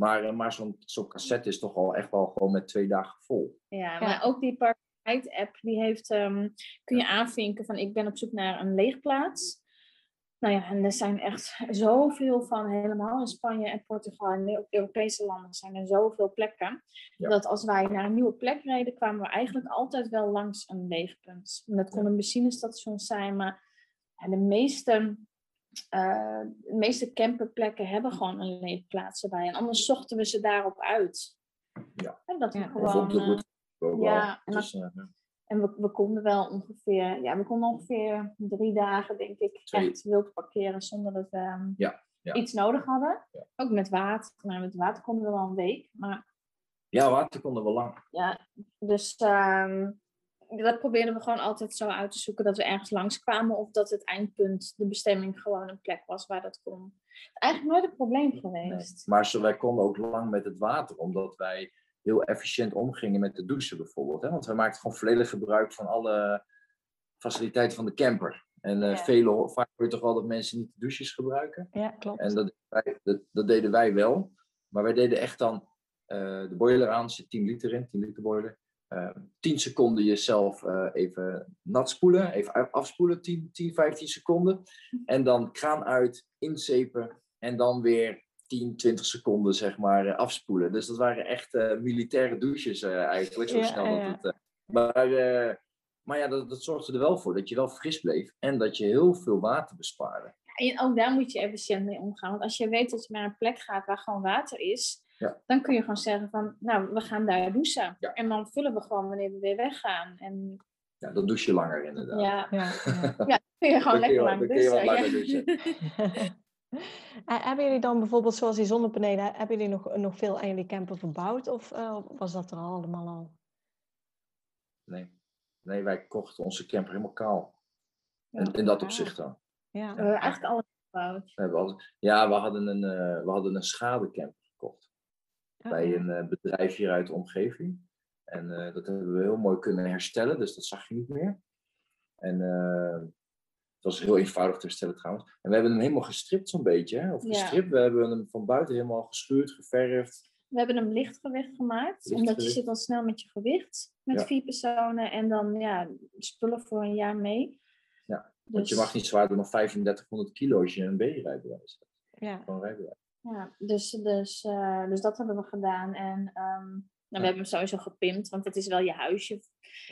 Maar, eh, maar zo'n zo'n cassette is toch al echt wel gewoon met twee dagen vol. Ja, maar ook die Parkite app, die heeft, ehm, kun je aanvinken van ik ben op zoek naar een leegplaats. Nou ja, en er zijn echt zoveel van, helemaal in Spanje en Portugal en de Europese landen zijn er zoveel plekken. Ja. Dat als wij naar een nieuwe plek reden, kwamen we eigenlijk altijd wel langs een leegpunt. En dat kon een benzinestation zijn, maar de meeste, eh, de meeste camperplekken hebben gewoon een leegplaats erbij. En anders zochten we ze daarop uit. Ja. En dat Ja. Of gewoon... de eh, ja, en Dus, eh, ja. En we, we konden wel ongeveer, ja, we konden ongeveer drie dagen, denk ik, echt wild parkeren zonder dat we ehm, Ja, ja. iets nodig hadden. Ja. Ook met water. Maar met water konden we wel een week. Maar ja, water konden wel lang. ja, dus ehm, dat probeerden we gewoon altijd zo uit te zoeken dat we ergens langskwamen of dat het eindpunt, de bestemming, gewoon een plek was waar dat kon. Eigenlijk nooit een probleem geweest. Maar zo, wij konden ook lang met het water, omdat wij heel efficiënt omgingen met de douchen bijvoorbeeld. Hè? Want wij maakten gewoon volledig gebruik van alle faciliteiten van de camper. En Ja. vele, vaak hoor je toch wel dat mensen niet de douches gebruiken. ja, klopt. En dat, dat, dat deden wij wel. Maar wij deden echt dan eh, de boiler aan, zit 10 liter in, 10 liter boiler. Eh 10 seconden jezelf eh, even nat spoelen, even af- afspoelen, 10, 10, 15 seconden. En dan kraan uit, inzepen en dan weer 10, 20 seconden zeg maar eh, afspoelen. Dus dat waren echt eh, militaire douches eh, eigenlijk, zo Ja, snel dat het... eh, maar, eh, maar ja, dat, dat zorgde er wel voor dat je wel fris bleef en dat je heel veel water bespaarde. En ook daar moet je efficiënt mee omgaan. Want als je weet dat je naar een plek gaat waar gewoon water is, Ja. dan kun je gewoon zeggen van, nou, we gaan daar douchen. Ja. En dan vullen we gewoon wanneer we weer weggaan. En Ja, dan douche je langer inderdaad. ja, Ja, ja. ja, kun je gewoon Dan kun je lekker lang dan kun je douchen. wat ja. langer douchen. (laughs) (laughs) En hebben jullie dan bijvoorbeeld, zoals die zonnepanelen, hebben jullie nog, nog veel aan jullie camper verbouwd? Of eh, was dat er allemaal al? Nee. nee, wij kochten onze camper helemaal kaal. Ja. In, in dat opzicht dan. Ja, We hebben eigenlijk alles gebouwd. We altijd, ja, we hadden een, eh, we hadden een schadecamper gekocht. Oh, bij een eh, bedrijf hier uit de omgeving. En eh, dat hebben we heel mooi kunnen herstellen, dus dat zag je niet meer. En eh, het was heel eenvoudig te herstellen trouwens. En we hebben hem helemaal gestript zo'n beetje. Hè? Of Ja. gestript. We hebben hem van buiten helemaal geschuurd, geverfd. We hebben hem lichtgewicht gemaakt, omdat je zit al snel met je gewicht, met Ja. vier personen en dan ja, spullen voor een jaar mee. Ja, Want je Dus- mag niet zwaarder dan 3500 kilo als je een B-rijbewijs hebt. Ja, Gewoon rijbewijs. Ja, dus, dus, eh, dus dat hebben we gedaan. En ehm, nou, we hebben hem sowieso gepimpt, want het is wel je huisje.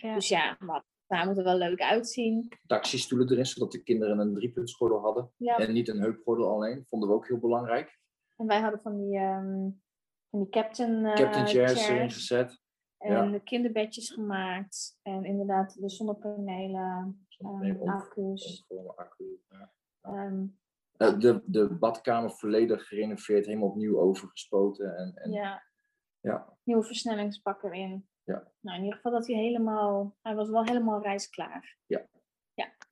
ja. Dus ja, maar daar moet er wel leuk uitzien. Taxistoelen erin, zodat de kinderen een driepuntsgordel hadden. Ja, En niet een heupgordel alleen. Vonden we ook heel belangrijk. en wij hadden van die, ehm, van die captain, eh, Captain chairs erin chairs gezet. en ja. de kinderbedjes gemaakt. En inderdaad de zonnepanelen, om- accu's. Omgevouwen accu, ja. ehm, Eh, de, de badkamer volledig gerenoveerd, helemaal opnieuw overgespoten. En, en, ja, ja. nieuwe versnellingsbak erin. Ja. Nou, in ieder geval dat hij helemaal, hij was wel helemaal reisklaar.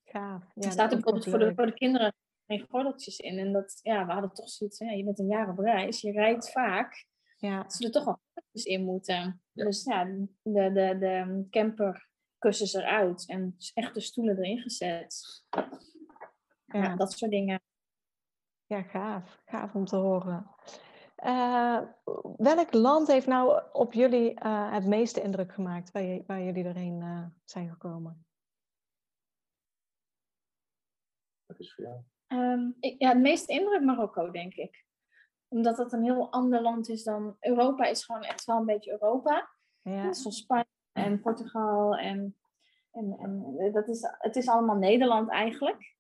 gaaf. Ja, er staat er bijvoorbeeld ook voor de, voor de kinderen geen gordeltjes in. En dat, ja, we hadden toch zoiets, ja, je bent een jaar op reis, je rijdt vaak. Ja, Dat ze er toch wel gordeltjes in moeten. Ja. Dus ja, de, de, de camper kussens eruit en echte stoelen erin gezet. Ja, ja. dat soort dingen. Ja, gaaf. Gaaf om te horen. Eh, welk land heeft nou op jullie eh, het meeste indruk gemaakt waar, je, waar jullie erheen eh, zijn gekomen? Dat is voor jou. Ehm, ik, ja, het meeste indruk Marokko, denk ik. Omdat dat een heel ander land is dan... Europa is gewoon echt wel een beetje Europa. Ja, zoals Spanje en Portugal. En, en, en dat is, het is allemaal Nederland eigenlijk.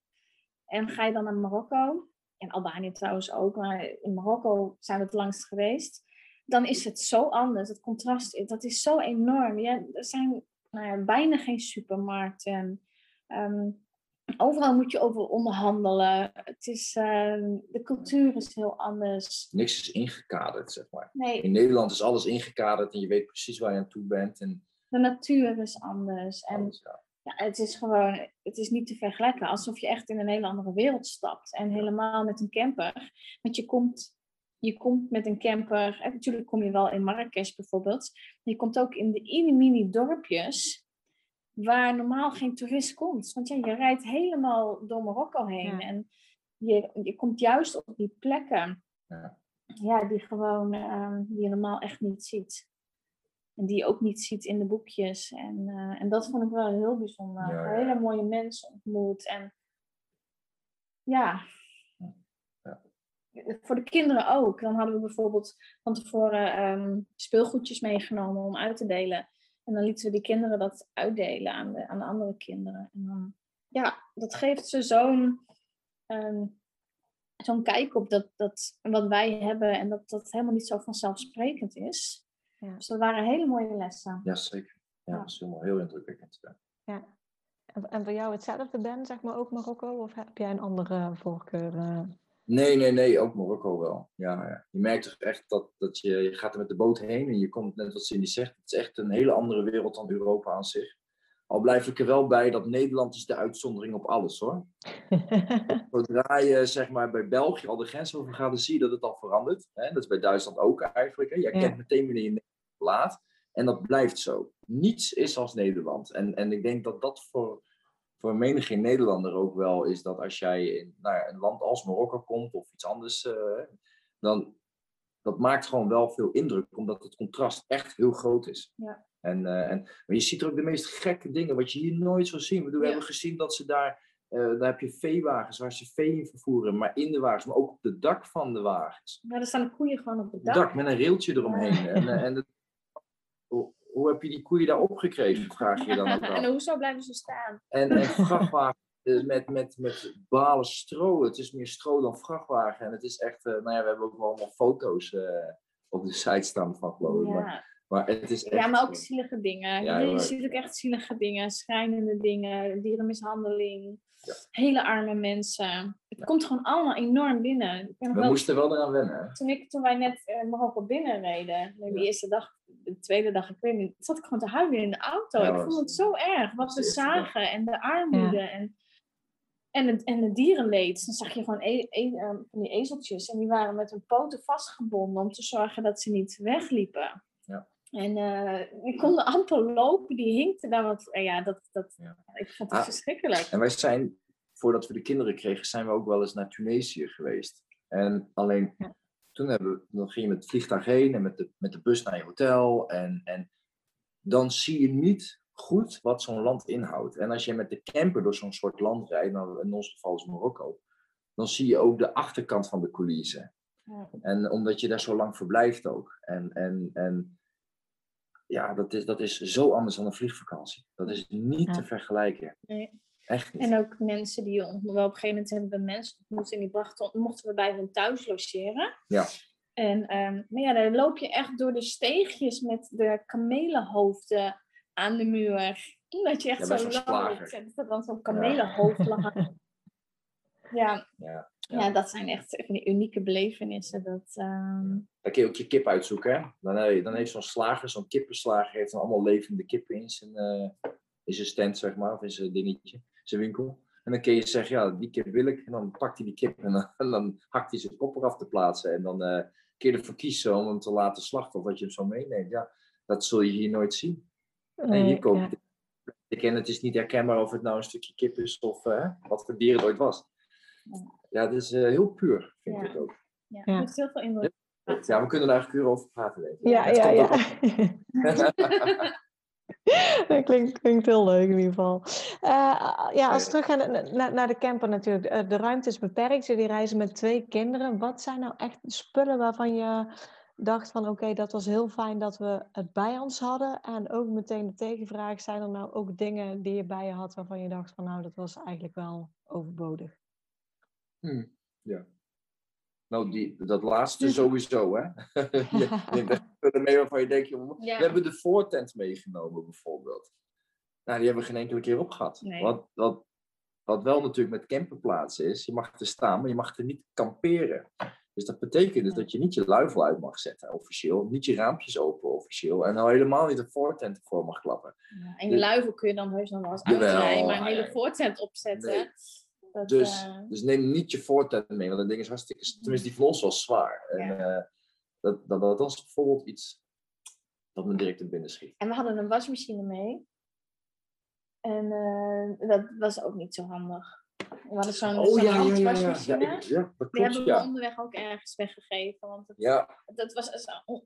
En ga je dan naar Marokko, en Albanië trouwens ook, maar in Marokko zijn we het langst geweest. Dan is het zo anders. Het contrast, dat is zo enorm. Ja, er zijn nou ja, bijna geen supermarkten. Ehm, overal moet je over onderhandelen. Het is, ehm, de cultuur is heel anders. Niks is ingekaderd, zeg maar. Nee, In Nederland is alles ingekaderd en je weet precies waar je aan toe bent. En de natuur is anders. En alles, ja. Ja, het is gewoon, het is niet te vergelijken. Alsof je echt in een hele andere wereld stapt. En helemaal met een camper. Want je komt je komt met een camper, en natuurlijk kom je wel in Marrakesh bijvoorbeeld, maar je komt ook in de mini dorpjes waar normaal geen toerist komt. Want ja, je rijdt helemaal door Marokko heen en je, je komt juist op die plekken Ja. ja, die, gewoon, ehm, die je normaal echt niet ziet. En die je ook niet ziet in de boekjes. En, eh, en dat vond ik wel heel bijzonder. Ja, ja, Hele mooie mensen ontmoet. En ja, Ja. voor de kinderen ook. Dan hadden we bijvoorbeeld van tevoren ehm, speelgoedjes meegenomen om uit te delen. En dan lieten we die kinderen dat uitdelen aan de, aan de andere kinderen. En dan, ja, dat geeft ze zo'n ehm, zo'n kijk op dat, dat, wat wij hebben en dat dat helemaal niet zo vanzelfsprekend is. Ja. Dus dat waren hele mooie lessen. Ja, zeker. Ja, Ja. dat is helemaal heel indrukwekkend. Ja. Ja. En, en voor jou hetzelfde, Ben, zeg maar ook Marokko? Of heb jij een andere voorkeur? eh? Nee, nee, nee, ook Marokko wel. Ja, ja. Je merkt toch echt dat, dat je, je gaat er met de boot heen en je komt, net wat Cindy zegt, het is echt een hele andere wereld dan Europa aan zich. Al blijf ik er wel bij dat Nederland is de uitzondering op alles hoor. (laughs) Zodra je zeg maar bij België al de grens over gaat, dan zie je dat het al verandert. Hè? Dat is bij Duitsland ook eigenlijk. Hè? Je Ja. meteen wanneer je laat. En dat blijft zo. Niets is als Nederland. En, en ik denk dat dat voor, voor menige Nederlander ook wel is dat als jij in nou ja, een land als Marokko komt of iets anders, eh, dan dat maakt gewoon wel veel indruk, omdat het contrast echt heel groot is. Ja. En, eh, en, maar je ziet er ook de meest gekke dingen, wat je hier nooit zou zien. We Ja. hebben gezien dat ze daar, eh, daar heb je veewagens waar ze vee in vervoeren, maar in de wagens, maar ook op het dak van de wagens. Ja, er staan de koeien gewoon op het dak. dak met een railtje eromheen. En, en hoe, hoe heb je die koeien daar opgekregen, vraag je dan ook (laughs) en hoezo blijven ze staan? En, en vrachtwagen eh, met, met, met balen stro. Het is meer stro dan vrachtwagen. En het is echt, eh, nou ja, we hebben ook wel allemaal foto's eh, op de site staan van geloof ik. Ja. maar het is echt... ja, maar ook zielige dingen. Ja, je, ziet ook echt zielige dingen, schrijnende dingen, dierenmishandeling, Ja. hele arme mensen. Het komt gewoon allemaal enorm binnen. We wel- moesten wel eraan wennen. toen, ik, toen wij net eh, Marokko binnenreden, de Ja. eerste dag, de tweede dag, ik weet niet, zat ik gewoon te huilen in de auto. Ja, ik vond het zo erg, wat we dag. zagen en de armoede en, en, het, en het dierenleed. Dan zag je gewoon e- e- eh, van die ezeltjes en die waren met hun poten vastgebonden om te zorgen dat ze niet wegliepen. Ja. En eh, die konden amper lopen, die hinkten daar wat. eh, ja, dat, dat, Ja. ik vond het Ah. verschrikkelijk. En wij zijn, voordat we de kinderen kregen, zijn we ook wel eens naar Tunesië geweest. En alleen Ja. toen hebben we, dan ging je met het vliegtuig heen en met de, met de bus naar je hotel. En, en dan zie je niet goed wat zo'n land inhoudt. En als je met de camper door zo'n soort land rijdt, nou in ons geval is Marokko, dan zie je ook de achterkant van de coulissen. Ja. En omdat je daar zo lang verblijft ook. En, en, en ja, dat is, dat is zo anders dan een vliegvakantie. Dat is niet Ja. te vergelijken. Nee. Echt niet. En ook mensen die Op een gegeven moment hebben we mensen ontmoet en die brachten, mochten we bij hun thuis logeren. Ja. En, ehm, maar ja, dan loop je echt door de steegjes met de kamelenhoofden aan de muur. Dat je echt Ja, zo slager. En dat dan zo'n kamelenhoofd lag. (laughs) Ja, Ja. Ja, dat zijn echt van die unieke belevenissen. Dat, Dan kun je ook je kip uitzoeken. Hè? Dan, je- dan heeft zo'n slager, zo'n kippenslager, heeft dan allemaal levende kippen in zijn, eh, in zijn stand, zeg maar, of in zijn dingetje, zijn winkel. En dan kun je zeggen, ja, die kip wil ik. En dan pakt hij die kip en dan, (laughs) en dan hakt hij zijn kop eraf te plaatsen. En dan eh kun je ervoor kiezen om hem te laten slachten of dat je hem zo meeneemt. Ja, dat zul je hier nooit zien. En hier je ja. het. Ik ken het is niet herkenbaar of het nou een stukje kip is of eh, wat voor dier het ooit was. Ja, het is eh, heel puur, vind Ja. ik ook. ja, Ja. heel veel indruk. Ja, we kunnen daar eigenlijk uren over praten, denk ik. Ja, ja, ja. (laughs) Dat klinkt, klinkt heel leuk in ieder geval. Eh, ja, als we Ja. teruggaan naar, naar, de camper natuurlijk. Eh, de ruimte is beperkt. Jullie reizen met twee kinderen. Wat zijn nou echt spullen waarvan je dacht van oké, dat was heel fijn dat we het bij ons hadden. En ook meteen de tegenvraag, zijn er nou ook dingen die je bij je had waarvan je dacht van nou, dat was eigenlijk wel overbodig. Hmm, ja. Nou, die, dat laatste sowieso, hè? (laughs) je neemt spullen mee waarvan je denkt, joh, Ja. we hebben de voortent meegenomen bijvoorbeeld. Nou, die hebben we geen enkele keer opgehad. Nee. Wat, wat, wat wel natuurlijk met camperplaatsen is, je mag er staan, maar je mag er niet kamperen. Dus dat betekent dus dat je niet je luifel uit mag zetten, officieel. Niet je raampjes open, officieel. En nou helemaal niet de voortent ervoor mag klappen. Ja, en je luifel kun je dan heus nog wel eens uitrijden, maar een ah, hele ja. voortent opzetten. Nee. Dat, Dus, eh, dus neem niet je voortent mee, want dat ding is hartstikke... Tenminste, die van ons was zwaar. En eh, dat, dat, dat was bijvoorbeeld iets dat me direct te binnen schiet. En we hadden een wasmachine mee. En eh, dat was ook niet zo handig. We hadden zo'n Oh zo'n ja, ja, ja, ja. Ja, handwasmachine. ik- ja, dat Die klopt, hebben we onderweg ook ergens weggegeven. Want het, dat was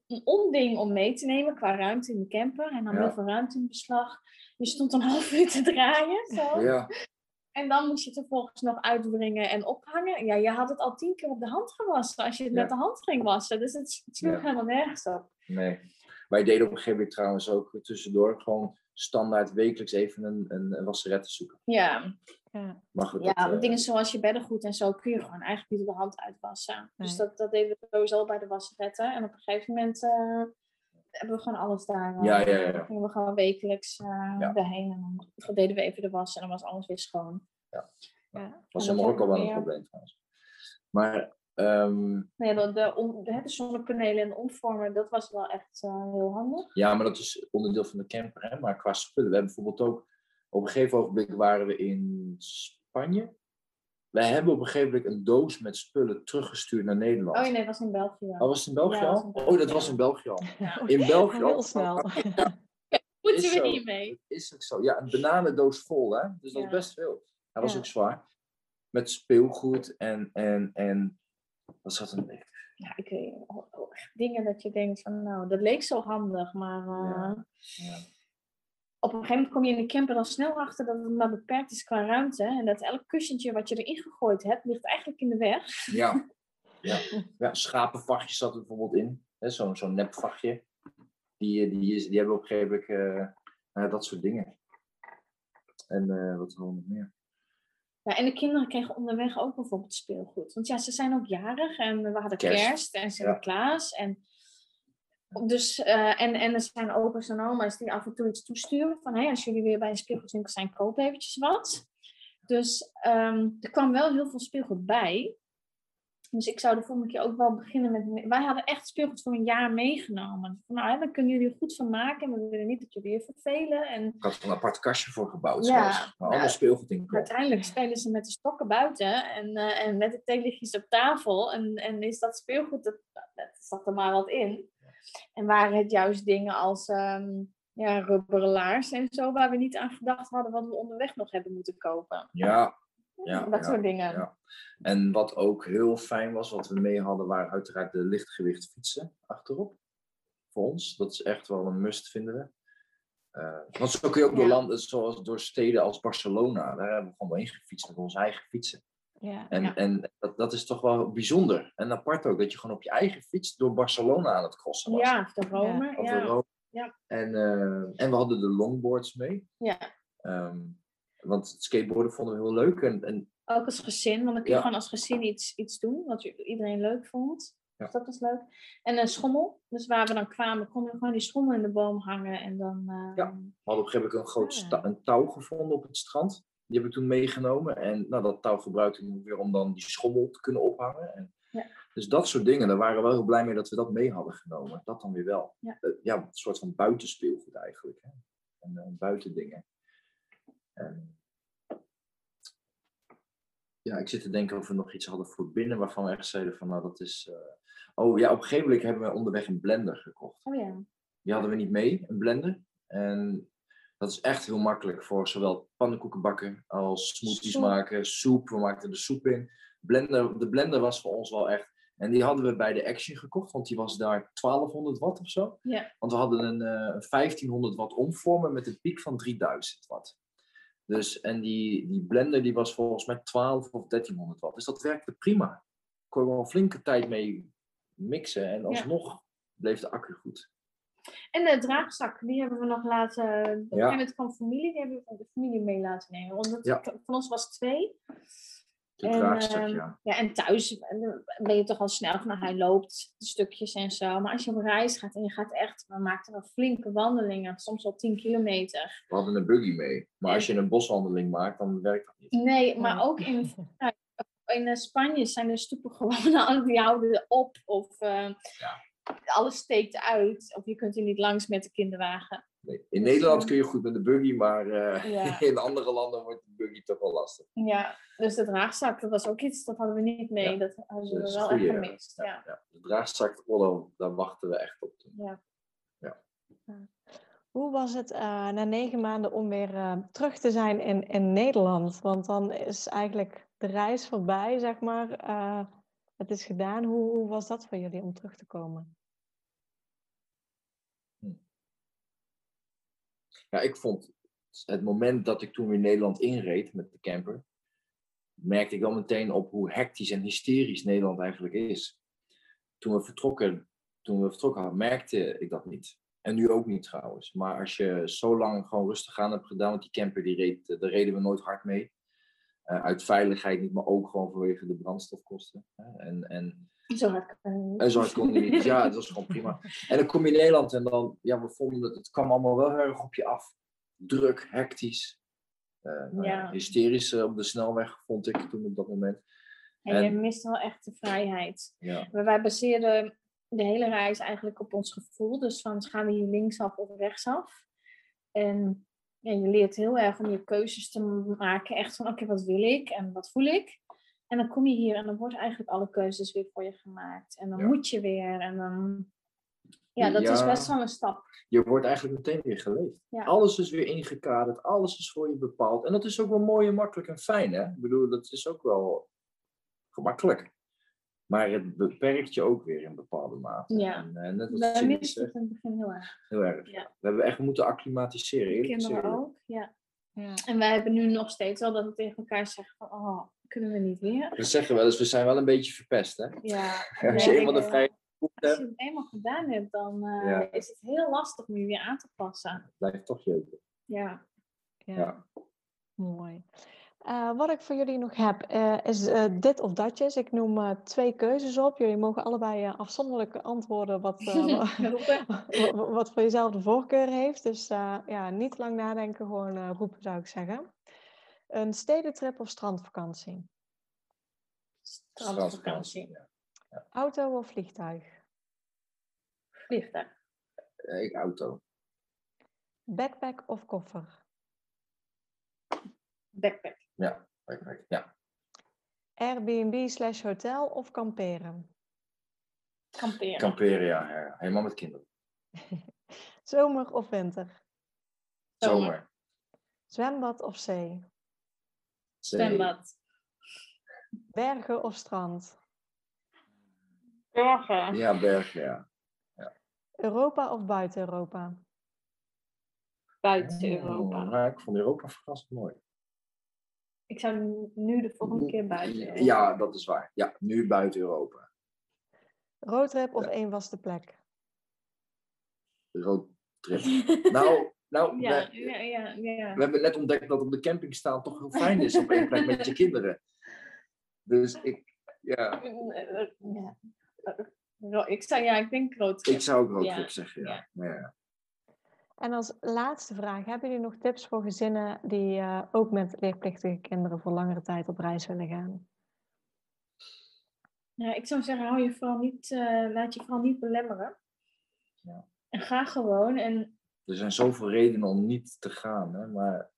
een- onding om mee te nemen qua ruimte in de camper. En dan heel veel ruimte in beslag. Je stond een half uur te draaien. Zo. ja. En dan moest je het vervolgens nog uitbrengen en ophangen. Ja, je had het al tien keer op de hand gewassen als je het Ja. met de hand ging wassen. Dus het, het sloeg Ja. helemaal nergens op. Nee. Wij deden op een gegeven moment trouwens ook tussendoor gewoon standaard wekelijks even een, een, een wasseret te zoeken. Ja, Ja. Maar goed, ja dat, eh, dingen zoals je beddengoed en zo kun je gewoon eigenlijk niet op de hand uitwassen. Dus dat, dat deden we sowieso bij de wasseretten. En op een gegeven moment eh, hebben we gewoon alles daar. eh, Ja, ja, ja, ja. Gingen we gewoon wekelijks eh Ja. daarheen. En dan deden we even de was en dan was alles weer schoon. Ja. was en in dat Marokko ook wel een probleem trouwens. Maar ehm, Nou ja, de, de, om- de, de zonnepanelen en de omvormer, dat was wel echt eh, heel handig. ja, maar dat is onderdeel van de camper. Hè? Maar qua spullen, we hebben bijvoorbeeld ook... Op een gegeven ogenblik waren we in Spanje. Wij hebben op een gegeven moment een doos met spullen teruggestuurd naar Nederland. Oh nee, dat was in België. Oh, was het in België Ja, dat was al? in België, Oh, dat was in België al. Ja. In België al? Heel snel. (laughs) Moeten is we zo. hiermee? Is ook zo. Ja, een bananendoos vol, hè? Dus dat Ja. is best veel. Hij was Ja. ook zwaar. Met speelgoed en, en, en wat zat er echt? Ja, ik weet oh, oh, echt dingen dat je denkt van nou, dat leek zo handig, maar eh, Ja. Op een gegeven moment kom je in de camper dan snel achter dat het maar beperkt is qua ruimte. En dat elk kussentje wat je erin gegooid hebt, ligt eigenlijk in de weg. Ja. (laughs) ja. ja schapenvachtjes zat er bijvoorbeeld in. Zo'n zo'n nepvachtje. Die, eh, die, die hebben we op een gegeven moment, eh, nou ja, dat soort dingen. En eh, wat we nog meer? Ja, en de kinderen kregen onderweg ook bijvoorbeeld speelgoed. Want ja, ze zijn ook jarig en we hadden Kerst. kerst, en Sinterklaas. En, dus, eh, en, en er zijn opa's en oma's die af en toe iets toesturen. Van hey, als jullie weer bij een speelgoedwinkel zijn, koop eventjes wat. Dus ehm, er kwam wel heel veel speelgoed bij. Dus ik zou de volgende keer ook wel beginnen met... Wij hadden echt speelgoed voor een jaar meegenomen. Van, nou, hè, dan kunnen jullie er goed van maken. En we willen niet dat jullie je vervelen. En Ik had er een apart kastje voor gebouwd. Ja. zelfs, waar allemaal Ja. speelgoed in kwam. uiteindelijk spelen ze met de stokken buiten. En, eh, en met de theelichtjes op tafel. En, en is dat speelgoed, dat, dat zat er maar wat in. En waren het juist dingen als ehm ja, rubberen laars en zo. Waar we niet aan gedacht hadden wat we onderweg nog hebben moeten kopen. Ja, Ja, dat ja, soort dingen. ja. En wat ook heel fijn was, wat we mee hadden, waren uiteraard de lichtgewicht fietsen achterop. Voor ons. Dat is echt wel een must, vinden we. Eh, want zo kun je ook door landen, zoals door steden als Barcelona. Daar hebben we gewoon heen gefietst met onze eigen fietsen. Ja. En, Ja. en dat, dat is toch wel bijzonder. En apart ook, dat je gewoon op je eigen fiets door Barcelona aan het crossen was. Ja, de Rome. Of Ja, Rome. Ja. En, eh, en we hadden de longboards mee. ja. Ehm, want het skateboarden vonden we heel leuk. En, en Ook als gezin, want dan kun je Ja. gewoon als gezin iets, iets doen wat iedereen leuk vond. Ja. Dus dat was leuk. En een schommel. Dus waar we dan kwamen, konden we gewoon die schommel in de boom hangen. En dan, eh, Ja. we hadden op een gegeven moment een groot Ah. een touw gevonden op het strand. Die heb ik toen meegenomen. En nou, dat touw gebruikte ik weer om dan die schommel te kunnen ophangen. En, Ja. Dus dat soort dingen, daar waren we wel heel blij mee dat we dat mee hadden genomen. Dat dan weer wel. Ja. Eh, ja een soort van buitenspeelgoed eigenlijk. Hè? En buitendingen. En, ja, ik zit te denken of we nog iets hadden voor binnen waarvan we echt zeiden van nou dat is... eh, Oh ja, op een gegeven moment hebben we onderweg een blender gekocht. oh ja. Die hadden we niet mee, een blender. En dat is echt heel makkelijk voor zowel pannenkoeken bakken als smoothies Soep. maken, soep. We maakten de soep in. Blender, de blender was voor ons wel echt. En die hadden we bij de Action gekocht, want die was daar 1200 watt of zo. Ja. Want we hadden een eh, een 1500 watt omvormer met een piek van 3000 watt. Dus, en die, die blender die was volgens mij 12 of 1300 watt. Dus dat werkte prima. Kon je wel een flinke tijd mee mixen en alsnog bleef de accu goed. En de draagzak, die hebben we nog laten. Ja. moment kwam familie, die hebben we van de familie mee laten nemen. Het- Ja. van ons was het twee. De En, draagstuk, ehm, ja. Ja, en thuis ben je toch al snel van, nou, hij loopt de stukjes en zo. Maar als je op reis gaat en je gaat echt, we maakten wel flinke wandelingen, soms wel 10 kilometer. We hadden een buggy mee. Maar als je een boswandeling maakt, dan werkt dat niet. Nee, maar ook in, ja, in eh, Spanje zijn de stoepen gewoon, (laughs) al- die houden op of eh, alles steekt uit. Of je kunt er niet langs met de kinderwagen. Nee. In Dus, Nederland eh, kun je goed met de buggy, maar eh, Ja. (laughs) in andere landen wordt de buggy toch wel lastig. Ja, dus de draagzak, dat was ook iets, dat hadden we niet mee. Ja. Dat hadden Dat is wel goeie, echt gemist. Ja. Ja. De draagzak Orlo, daar wachten we echt op. Ja. Hoe was het eh, na negen maanden om weer eh, terug te zijn in, in Nederland? Want dan is eigenlijk de reis voorbij, zeg maar. Het is gedaan. Hoe, hoe was dat voor jullie om terug te komen? Ja, ik vond het moment dat ik toen weer Nederland inreed met de camper, merkte ik wel meteen op hoe hectisch en hysterisch Nederland eigenlijk is. Toen we vertrokken, toen we vertrokken hadden, merkte ik dat niet. En nu ook niet trouwens. Maar als je zo lang gewoon rustig aan hebt gedaan, want die camper die reed, eh, daar reden we nooit hard mee. Eh, uit veiligheid niet, maar ook gewoon vanwege de brandstofkosten. hè. En, en Zo hard niet. en zo hard kon die niet. Ja, het was gewoon prima. En dan kom je in Nederland en dan, ja, we vonden het, het kwam allemaal wel heel erg op je af. Druk, hectisch. eh, nou ja, hysterisch eh, op de snelweg, vond ik toen op dat moment. En je mist wel echt de vrijheid. Ja, Maar wij baseerden de hele reis eigenlijk op ons gevoel. Dus van gaan we hier linksaf of rechtsaf? En ja, je leert heel erg om je keuzes te maken. Echt van oké, wat wil ik en wat voel ik? En dan kom je hier en dan worden eigenlijk alle keuzes weer voor je gemaakt. En dan Ja. moet je weer. En dan... Ja, dat is best wel een stap. je wordt eigenlijk meteen weer geleefd. Ja. Alles is weer ingekaderd, alles is voor je bepaald. En dat is ook wel mooi en makkelijk en fijn, hè? Ik bedoel, dat is ook wel gemakkelijk. Maar het beperkt je ook weer in bepaalde mate. Ja. En, eh, net als Wij Cindy misten het in het begin heel erg. heel erg. Ja. We hebben echt moeten acclimatiseren, Kinderen ook, ja. Ja. En wij hebben nu nog steeds wel dat we tegen elkaar zeggen van, oh, kunnen we niet weer? We zeggen wel eens, we zijn wel een beetje verpest, hè? Ja. (laughs) Als je eenmaal de Als je het eenmaal gedaan hebt, dan eh, Ja. is het heel lastig om je weer aan te passen. blijft het toch jeuken. Ja. Ja. Ja. Mooi. Eh, wat ik voor jullie nog heb, eh, is dit of datjes. Ik noem eh, twee keuzes op. Jullie mogen allebei eh, afzonderlijk antwoorden wat, eh, (laughs) wa- Roepen. wa- (laughs) wa- wat voor jezelf de voorkeur heeft. Dus eh, ja, niet lang nadenken, gewoon roepen zou ik zeggen. Een stedentrip of strandvakantie? Strandvakantie. Ja. Auto of vliegtuig? Vliegtuig. Eh, Ik auto. Backpack of koffer? Backpack. Ja, backpack. Ja. Airbnb slash hotel of kamperen? Kamperen. Kamperen, ja, ja. Helemaal met kinderen. (laughs) Zomer of winter? Zomer. Zomer. Zwembad of zee? Zwembad. Bergen of strand? Bergen. Ja, bergen, ja. Europa of buiten Europa? Buiten Europa. Oh, ik vond Europa verrassend mooi. Ik zou nu de volgende keer buiten Europa. Ja, dat is waar. Ja, nu buiten Europa. Roadtrip of Ja. één vaste plek? Roadtrip. (laughs) Nou, nou Ja, we, ja, ja, ja. we hebben net ontdekt dat op de camping staan toch heel fijn is op één plek met je kinderen. Dus ik, ja, Ik zou, ja, ik denk ik zou ook roadtrip Ja, zeggen, ja. ja. En als laatste vraag, hebben jullie nog tips voor gezinnen die eh, ook met leerplichtige kinderen voor langere tijd op reis willen gaan? Ja, ik zou zeggen, hou je vooral niet, eh, laat je vooral niet belemmeren. Ja. En ga gewoon. En Er zijn zoveel redenen om niet te gaan, hè? maar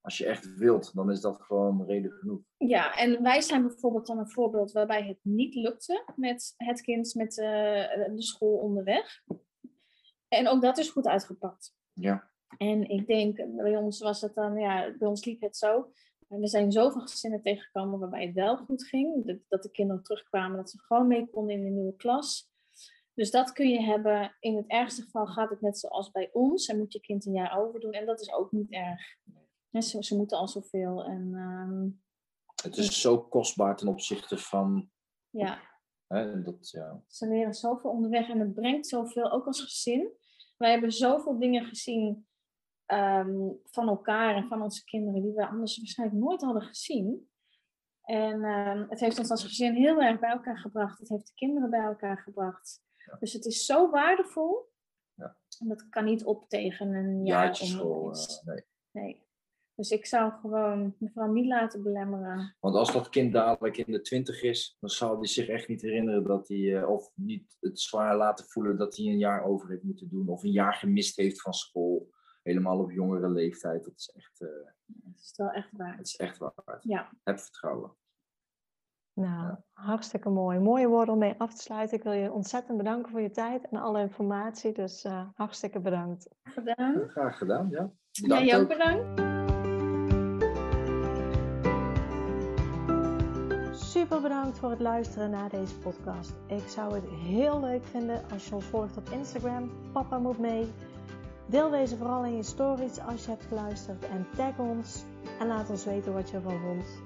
als je echt wilt, dan is dat gewoon reden genoeg. ja, en wij zijn bijvoorbeeld dan een voorbeeld waarbij het niet lukte met het kind met eh, de school onderweg. En ook dat is goed uitgepakt. Ja, En ik denk, bij ons was het dan, ja, bij ons liep het zo. Er zijn zoveel gezinnen tegengekomen waarbij het wel goed ging. Dat de kinderen terugkwamen, dat ze gewoon mee konden in de nieuwe klas. Dus dat kun je hebben. In het ergste geval gaat het net zoals bij ons. En moet je kind een jaar overdoen. En dat is ook niet erg. Ze, ze moeten al zoveel. En ehm, het is zo kostbaar ten opzichte van, ja, hè, dat, ja, ze leren zoveel onderweg. En het brengt zoveel, ook als gezin. Wij hebben zoveel dingen gezien ehm, van elkaar en van onze kinderen die we anders waarschijnlijk nooit hadden gezien. En ehm, het heeft ons als gezin heel erg bij elkaar gebracht. Het heeft de kinderen bij elkaar gebracht. Ja. Dus het is zo waardevol. Ja. En dat kan niet op tegen een jaar school. eh, nee. Nee. Dus ik zou gewoon me vooral niet laten belemmeren. Want als dat kind dadelijk in de twintig is, dan zal hij zich echt niet herinneren dat hij, eh, of niet het zwaar laten voelen dat hij een jaar over heeft moeten doen, of een jaar gemist heeft van school. helemaal op jongere leeftijd, dat is echt, uh, het is wel echt waar. Het is echt waard. Ja. Heb vertrouwen. Nou, hartstikke mooi. Mooie woorden om mee af te sluiten. Ik wil je ontzettend bedanken voor je tijd en alle informatie. Dus uh, hartstikke bedankt. Gedaan. graag gedaan, ja. Bedankt ja, ook bedankt. Super bedankt voor het luisteren naar deze podcast. Ik zou het heel leuk vinden als je ons volgt op Instagram. Papa moet mee. Deel deze vooral in je stories als je hebt geluisterd en tag ons. En laat ons weten wat je ervan vond.